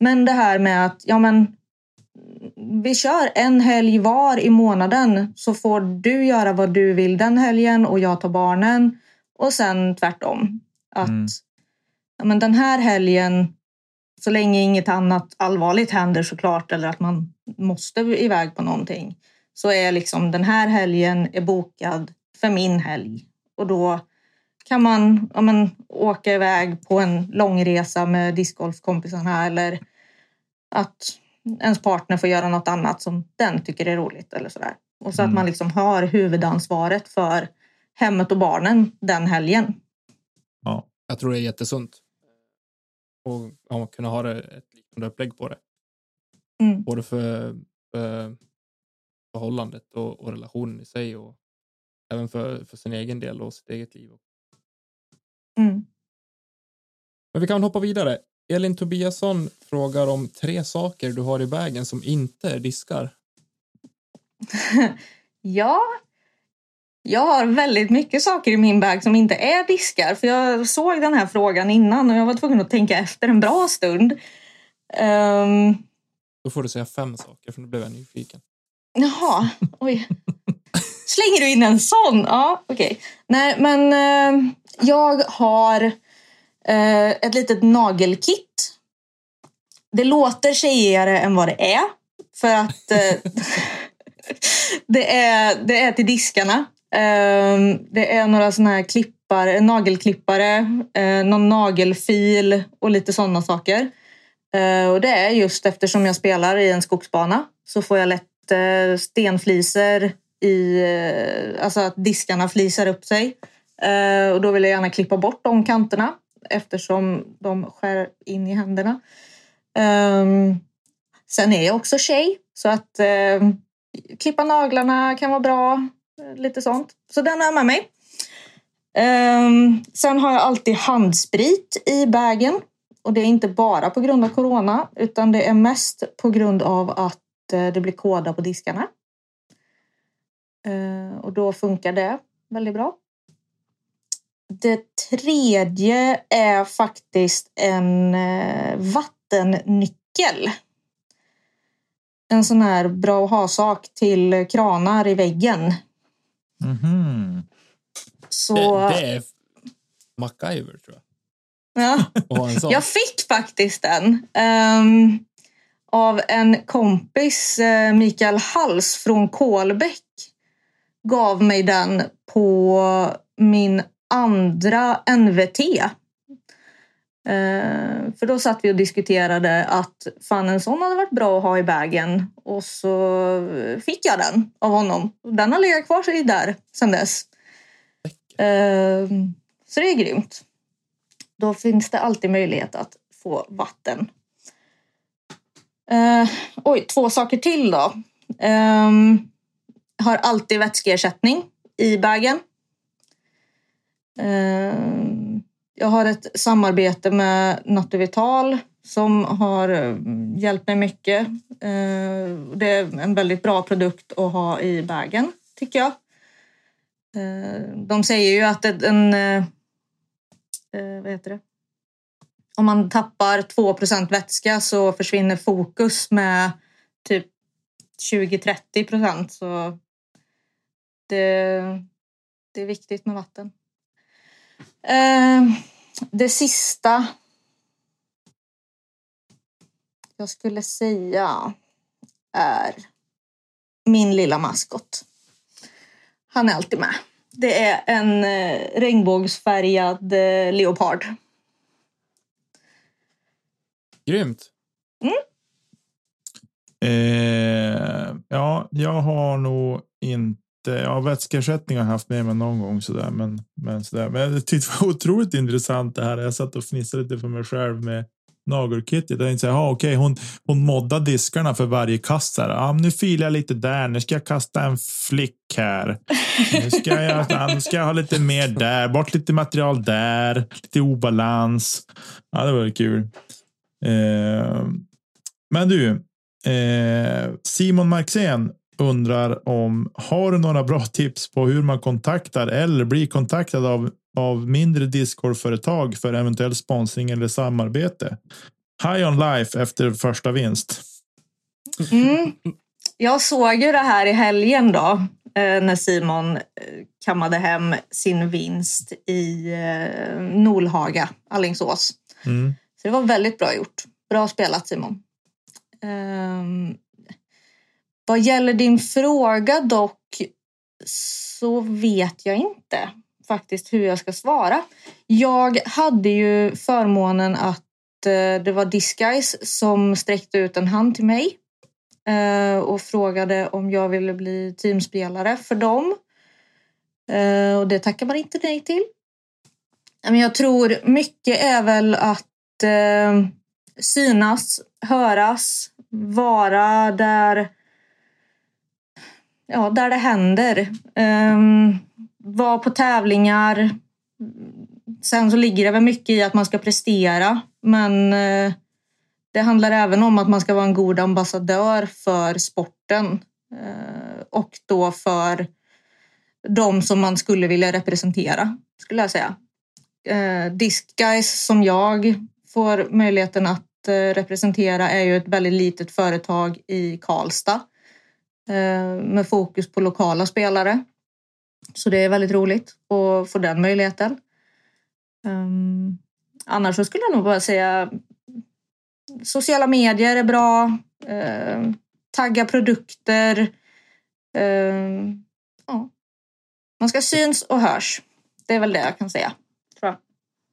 men det här med att ja, men, vi kör en helg var i månaden så får du göra vad du vill den helgen och jag tar barnen och sen tvärtom. Att Mm. ja, men den här helgen så länge inget annat allvarligt händer såklart eller att man måste iväg på någonting så är liksom den här helgen är bokad för min helg. Och då kan man ja, men, åka iväg på en långresa med discgolfkompisarna eller att ens partner får göra något annat som den tycker är roligt eller sådär. Och så att Mm. man liksom har huvudansvaret för hemmet och barnen den helgen. Jag tror det är jättesunt. Och ja, kunna ha det, ett liknande upplägg på det. Mm. Både för, för förhållandet och, och relationen i sig och även för, för sin egen del och sitt eget liv. Mm. Men vi kan hoppa vidare. Elin Tobiasson frågar om tre saker du har i vägen som inte är diskar. Ja, jag har väldigt mycket saker i min bag som inte är diskar. För jag såg den här frågan innan och jag var tvungen att tänka efter en bra stund. Ehm, Då får du säga fem saker, för nu blev jag nyfiken. Jaha, oj. Slänger du in en sån? Ja, okej. Nej, men eh, jag har eh, ett litet nagelkit. Det låter tjejigare än vad det är. För att eh, det, är, det är till diskarna. Eh, det är några såna här klippare, nagelklippare, eh, någon nagelfil och lite sådana saker. Eh, och det är just eftersom jag spelar i en skogsbana så får jag lätt eh, stenfliser i, eh, alltså att diskarna flisar upp sig. Eh, och då vill jag gärna klippa bort de kanterna eftersom de skär in i händerna. Ehm, sen är jag också tjej så att eh, klippa naglarna kan vara bra. Eh, lite sånt. Så den har jag med mig. Ehm, sen har jag alltid handsprit i bagen. Och det är inte bara på grund av corona utan det är mest på grund av att eh, det blir kåda på diskarna. Eh, och då funkar det väldigt bra. Det tredje är faktiskt en eh, vattennyckel. En sån här bra att ha-sak till kranar i väggen. Mhm. Så, Det, det är MacGyver, tror jag. ja. Jag fick faktiskt den ehm, av en kompis, eh, Mikael Hals från Kolbäck. Gav mig den på min andra NVT. Eh, för då satt vi och diskuterade att fan en sån hade varit bra att ha i bagen. Och så fick jag den av honom. Den har legat kvar sig där sedan dess. Eh, så det är grymt. Då finns det alltid möjlighet att få vatten. Eh, oj, två saker till då. Eh, har alltid vätskeersättning i bagen. Eh, jag har ett samarbete med Natuvital som har eh, hjälpt mig mycket. Eh, det är en väldigt bra produkt att ha i bagen, tycker jag. De säger ju att en... vad heter det? Om man tappar 2% vätska så försvinner fokus med typ 20-30 procent. Så det, det är viktigt med vatten. Eh, det sista jag skulle säga är min lilla maskot. Han är alltid med. Det är en eh, regnbågsfärgad eh, leopard. Grymt. Eh, ja, jag har nog inte. Ja, vätskeersättning har jag haft med mig någon gång sådär, men men sådär. Men jag tyckte det var otroligt intressant det här. Jag satt och fnissade lite för mig själv med nagelkittet. Jag tänkte säga, okej, hon hon moddar diskarna för varje kast. Så här. Ja, nu filar jag lite där. Nu ska jag kasta en flick här. Nu ska jag, nu ska jag ha lite mer där. Bort lite material där. Lite obalans. Ja, det var kul. Eh, men du, eh, Simon Marxén undrar om har du några bra tips på hur man kontaktar eller blir kontaktad av, av mindre Discord-företag för eventuell sponsring eller samarbete? High on life efter första vinst. Mm. Jag såg ju det här i helgen då eh, när Simon eh, kammade hem sin vinst i eh, Nolhaga, Allingsås. Mm. Så det var väldigt bra gjort. Bra spelat Simon. Um, vad gäller din fråga dock så vet jag inte faktiskt hur jag ska svara. Jag hade ju förmånen att eh, det var Disguise som sträckte ut en hand till mig eh, och frågade om jag ville bli teamspelare för dem. Eh, och det tackar man inte nej till. Men jag tror mycket är väl att synas, höras, vara där, ja, där det händer. Ehm, um, vara på tävlingar. Sen så ligger det väl mycket i att man ska prestera Men uh, det handlar även om att man ska vara en god ambassadör för sporten uh, och då för de som man skulle vilja representera, skulle jag säga. Uh, Disc Guys som jag får möjligheten att representera är ju ett väldigt litet företag i Karlstad med fokus på lokala spelare. Så det är väldigt roligt att få den möjligheten. Um, annars så skulle jag nog bara säga sociala medier är bra. Uh, tagga produkter. Ja. Man ska syns och hörs. Det är väl det jag kan säga. Tror jag.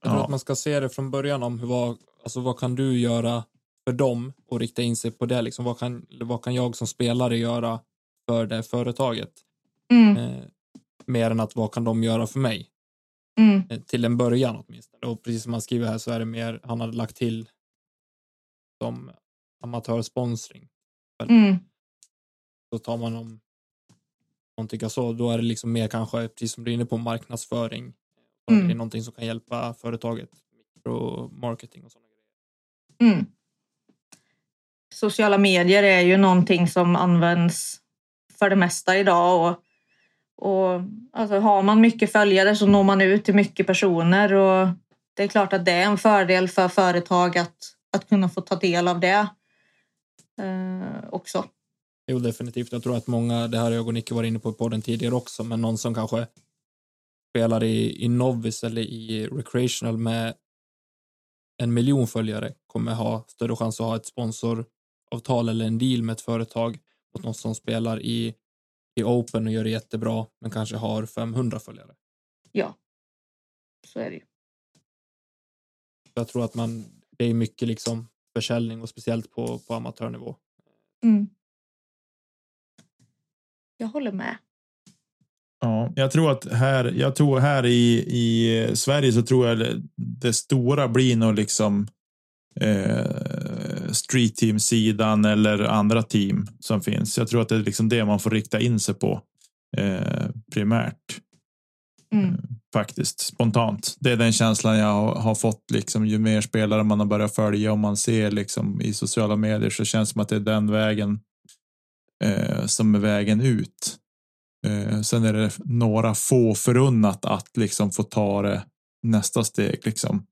Jag tror Ja. att man ska se det från början om hur, vad, alltså vad kan du göra för dem och rikta in sig på det. Liksom, vad, kan, vad kan jag som spelare göra för det företaget? Mm, Eh, mer än att vad kan de göra för mig? mm, Eh, till en början åtminstone. Och precis som man skriver här så är det mer, han hade lagt till som amatörsponsring. mm, Så tar man om någon tycker så, då är det liksom mer kanske, precis som du är inne på, marknadsföring. Mm. Det är någonting som kan hjälpa företaget. Mikromarketing och sådana grejer. mm. Sociala medier är ju någonting som används för det mesta idag. Och, och alltså, har man mycket följare så når man ut till mycket personer. Och det är klart att det är en fördel för företag att, att kunna få ta del av det eh, också. Jo, definitivt. Jag tror att många, det här har jag och Nicke varit inne på i podden tidigare också, men någon som kanske spelar i, i Novice eller i Recreational med en miljon följare kommer ha större chans att ha ett sponsor sponsoravtal eller en deal med ett företag mot någon som spelar i, i Open och gör det jättebra, men kanske har 500 följare. Ja, så är det ju. Jag tror att man, det är mycket liksom försäljning och speciellt på, på amatörnivå. Mm. Jag håller med. Ja, jag tror att här, jag tror här i, i Sverige så tror jag det, det stora blir nog liksom eh, street team sidan eller andra team som finns. Jag tror att det är liksom det man får rikta in sig på eh, primärt. Mm. Faktiskt spontant. Det är den känslan jag har, har fått liksom ju mer spelare man har börjat följa och man ser liksom i sociala medier så känns det som att det är den vägen eh, som är vägen ut. Eh, sen är det några få förunnat att liksom få ta det nästa steg liksom.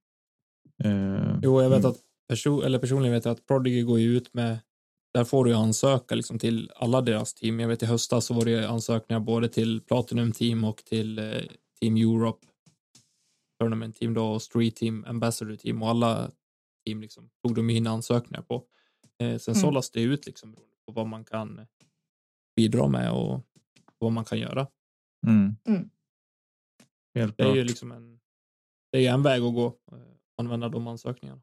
Eh, Jo, jag vet mm. att perso eller personligen vet jag att Prodigy går ju ut med där får du ju ansöka liksom till alla deras team. Jag vet i höstas så var det ansökningar både till Platinum Team och till eh, Team Europe Tournament Team då och Street Team, Ambassador Team och alla team liksom tog de in ansökningar på. Eh, sen Mm. sållas det ut liksom beroende på vad man kan bidra med och vad man kan göra. Mm. Mm. Helt Det är ju liksom en, det är en väg att gå, eh, använda de ansökningarna.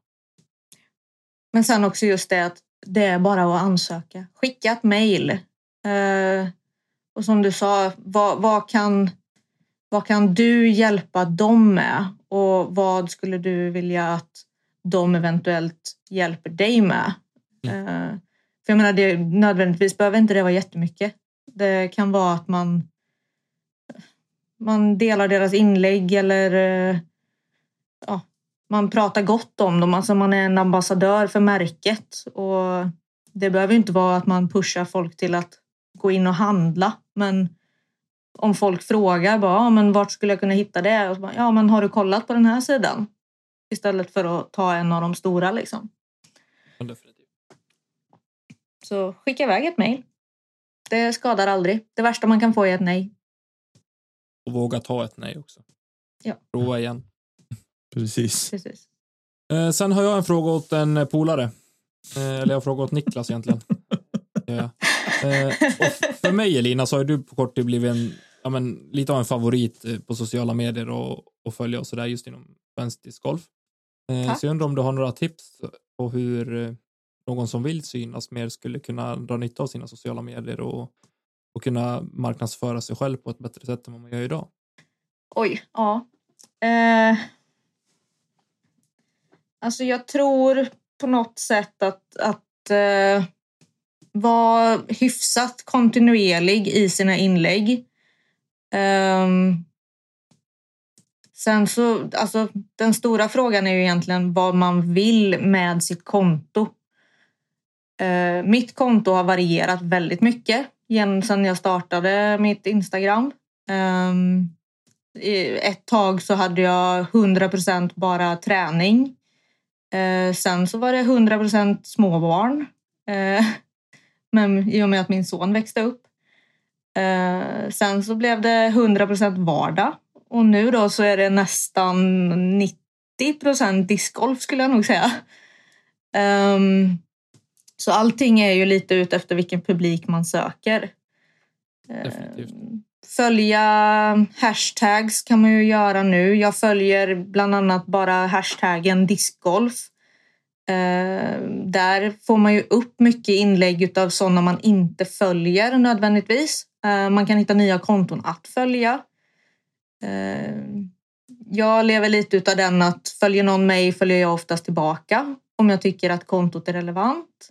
Men sen också just det att det är bara att ansöka. Skicka ett mejl. Eh, och som du sa, vad, vad, kan, vad kan du hjälpa dem med? Och vad skulle du vilja att de eventuellt hjälper dig med? Eh, för jag menar, det, nödvändigtvis behöver inte det vara jättemycket. Det kan vara att man, man delar deras inlägg eller eh, ja, man pratar gott om dem. Alltså man är en ambassadör för märket. Och det behöver inte vara att man pushar folk till att gå in och handla. Men om folk frågar bara, ja, men vart skulle jag kunna hitta det? Och bara, ja, men har du kollat på den här sidan? Istället för att ta en av de stora liksom. Så skicka iväg ett mejl. Det skadar aldrig. Det värsta man kan få är ett nej. Och våga ta ett nej också. Ja. Prova igen. Precis. Precis. Eh, sen har jag en fråga åt en eh, polare. Eh, eller jag har frågat åt Niklas egentligen. Ja. Eh, för mig Elina så har du på kort tid blivit en, ja, men, lite av en favorit eh, på sociala medier och, och följa och sådär just inom svensk discgolf. Eh, så jag undrar om du har några tips på hur eh, någon som vill synas mer skulle kunna dra nytta av sina sociala medier och, och kunna marknadsföra sig själv på ett bättre sätt än vad man gör idag. Oj, ja. Eh, alltså jag tror på något sätt att, att eh, vara hyfsat kontinuerlig i sina inlägg. Um, Sen så, alltså den stora frågan är ju egentligen vad man vill med sitt konto. Uh, mitt konto har varierat väldigt mycket sedan jag startade mitt Instagram. Um, ett tag så hade jag 100% bara träning. Uh, sen så var det 100% småbarn. Uh, men i och med att min son växte upp. Uh, sen så blev det 100% vardag. Och nu då så är det nästan 90% discgolf skulle jag nog säga. Um, så allting är ju lite ut efter vilken publik man söker. Definitivt. Följa hashtags kan man ju göra nu. Jag följer bland annat bara hashtaggen discgolf. Eh, där får man ju upp mycket inlägg av sådana man inte följer nödvändigtvis. Eh, man kan hitta nya konton att följa. Eh, jag lever lite utav den att följer någon mig följer jag oftast tillbaka om jag tycker att kontot är relevant.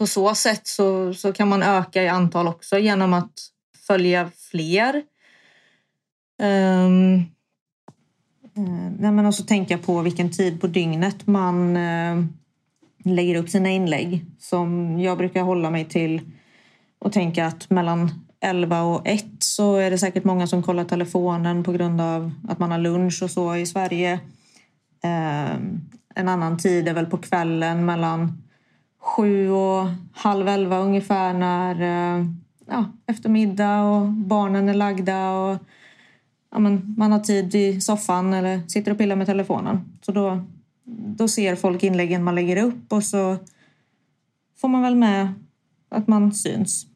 På så sätt så, så kan man öka i antal också genom att följa fler. Um, nej men också tänka på vilken tid på dygnet man uh, lägger upp sina inlägg. Som jag brukar hålla mig till och tänka att mellan 11 och 1 så är det säkert många som kollar telefonen på grund av att man har lunch och så i Sverige. Ehm, en annan tid är väl på kvällen mellan sju och halv elva ungefär när eh, ja, eftermiddag och barnen är lagda och ja, men man har tid i soffan eller sitter och pillar med telefonen. Så då, då ser folk inläggen man lägger upp och så får man väl med att man syns.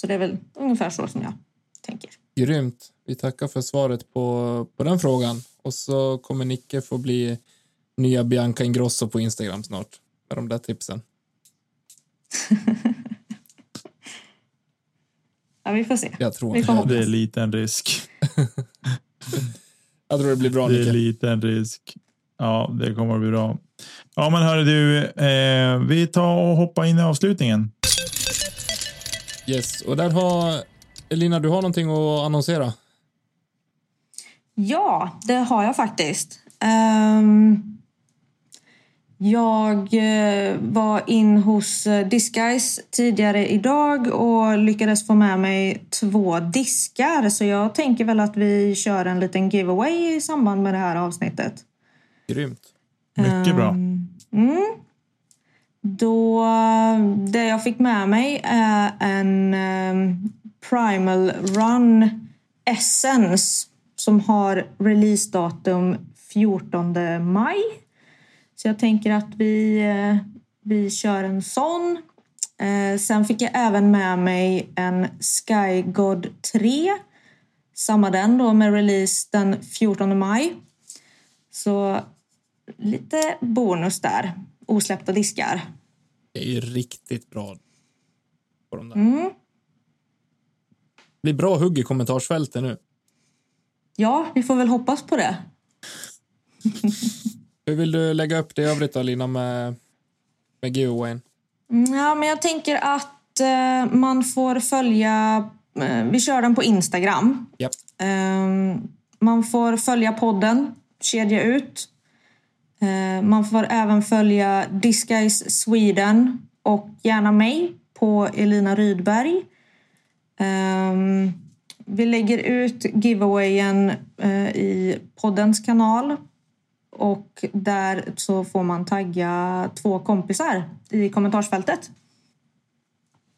Så det är väl ungefär så som jag tänker. Grymt. Vi tackar för svaret på, på den frågan. Och så kommer Nicke få bli nya Bianca Ingrosso på Instagram snart med de där tipsen. ja, vi får se. Jag tror vi får det är liten risk. Jag tror det blir bra, Det är Nicke. liten risk. Ja, det kommer att bli bra. Ja, men hörru du, eh, vi tar och hoppar in i avslutningen. Yes, och där har Elina, du har någonting att annonsera? Ja, det har jag faktiskt. Ehm, jag eh, var in hos eh, Disguise tidigare idag och lyckades få med mig två diskar. Så jag tänker väl att vi kör en liten giveaway i samband med det här avsnittet. Grymt. Mycket bra. Mm. Då, det jag fick med mig är en um, Primal Run Essence som har releasedatum 14 maj. Så jag tänker att vi, eh, vi kör en sån. Eh, sen fick jag även med mig en Sky God 3. Samma den då med release den 14 maj. Så lite bonus där. Osläppta diskar. Det är ju riktigt bra. På de där. Mm. Det blir bra hugg i kommentarsfältet nu. Ja, vi får väl hoppas på det. Hur vill du lägga upp det i övrigt då, Lina, med, med giveawayn? Mm, Ja, men jag tänker att eh, man får följa... Eh, vi kör den på Instagram. Japp. Eh, man får följa podden, Kedja ut. Eh, man får även följa Disguise Sweden och gärna mig på Elina Rydberg. Ehm, vi lägger ut giveawayen eh, i poddens kanal. Och där så får man tagga två kompisar i kommentarsfältet.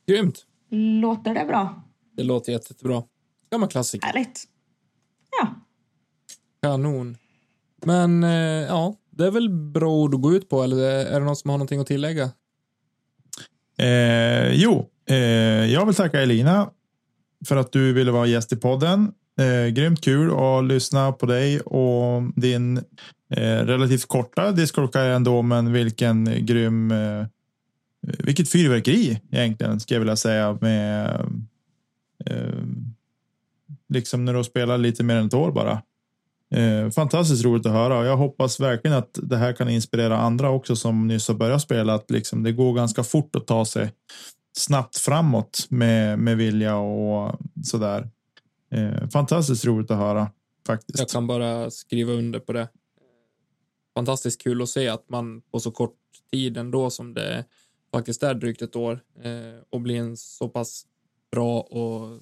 Grymt. Låter det bra? Det låter jättebra. Gammal klassiker. Härligt. Ja. Kanon. Men eh, ja, det är väl bra ord att gå ut på, eller är det någon som har någonting att tillägga? Eh, jo, eh, jag vill tacka Elina för att du ville vara gäst i podden. Eh, grymt kul att lyssna på dig och din eh, relativt korta discgolfkarriär ändå, men vilken grym, eh, vilket fyrverkeri egentligen skulle jag vilja säga med eh, liksom när du spelar lite mer än ett år bara. Eh, fantastiskt roligt att höra och jag hoppas verkligen att det här kan inspirera andra också som nyss har börjat spela. Att liksom det går ganska fort att ta sig snabbt framåt med, med vilja och sådär. Eh, fantastiskt roligt att höra faktiskt. Jag kan bara skriva under på det. Fantastiskt kul att se att man på så kort tid ändå som det faktiskt är drygt ett år eh, och blir en så pass bra och,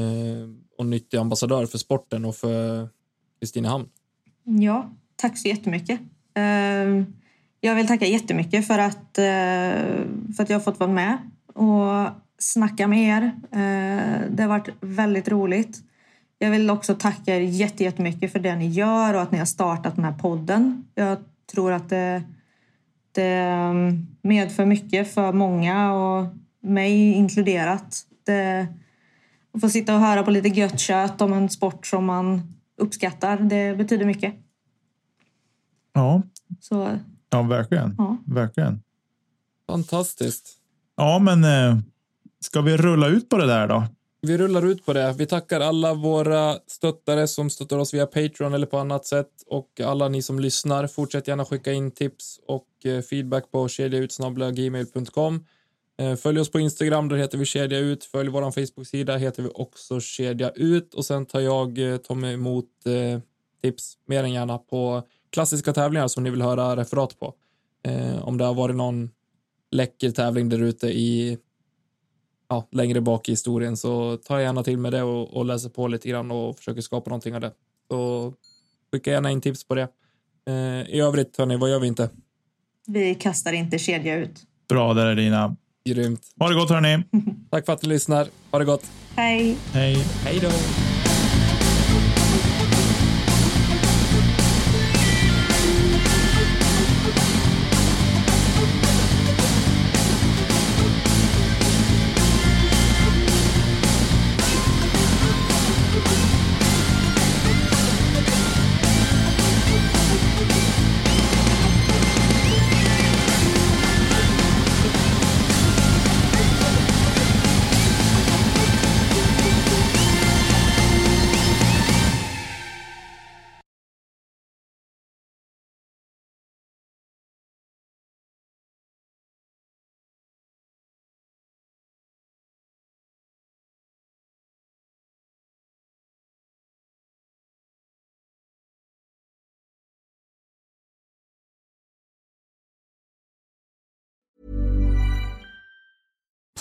eh, och nyttig ambassadör för sporten och för Kristinehamn. Ja, tack så jättemycket. Eh, jag vill tacka jättemycket för att, eh, för att jag har fått vara med och snacka med er. Eh, det har varit väldigt roligt. Jag vill också tacka er jättemycket för det ni gör och att ni har startat den här podden. Jag tror att det, det medför mycket för många och mig inkluderat. Det, att få sitta och höra på lite gött kött om en sport som man uppskattar, det betyder mycket. Ja, Så ja verkligen. Ja. verkligen. Fantastiskt. Ja, men eh, ska vi rulla ut på det där då? Vi rullar ut på det. Vi tackar alla våra stöttare som stöttar oss via Patreon eller på annat sätt och alla ni som lyssnar. Fortsätt gärna skicka in tips och eh, feedback på kedjautsnabblagmail.com. Eh, följ oss på Instagram, där heter vi Kedja Ut. Följ vår Facebook-sida, heter vi också Kedja Ut. Och sen tar jag, eh, Tommy, emot eh, tips mer än gärna på klassiska tävlingar som ni vill höra referat på. Eh, om det har varit någon läcker tävling där ute i ja, längre bak i historien så tar jag gärna till med det och, och läser på lite grann och försöker skapa någonting av det. Så skicka gärna in tips på det. Eh, I övrigt, hörni, vad gör vi inte? vi kastar inte kedja ut. Bra, där är dina. Grymt. Ha det gott hörni. Tack för att ni lyssnar. Ha det gott. Hej! Hej. Hej då.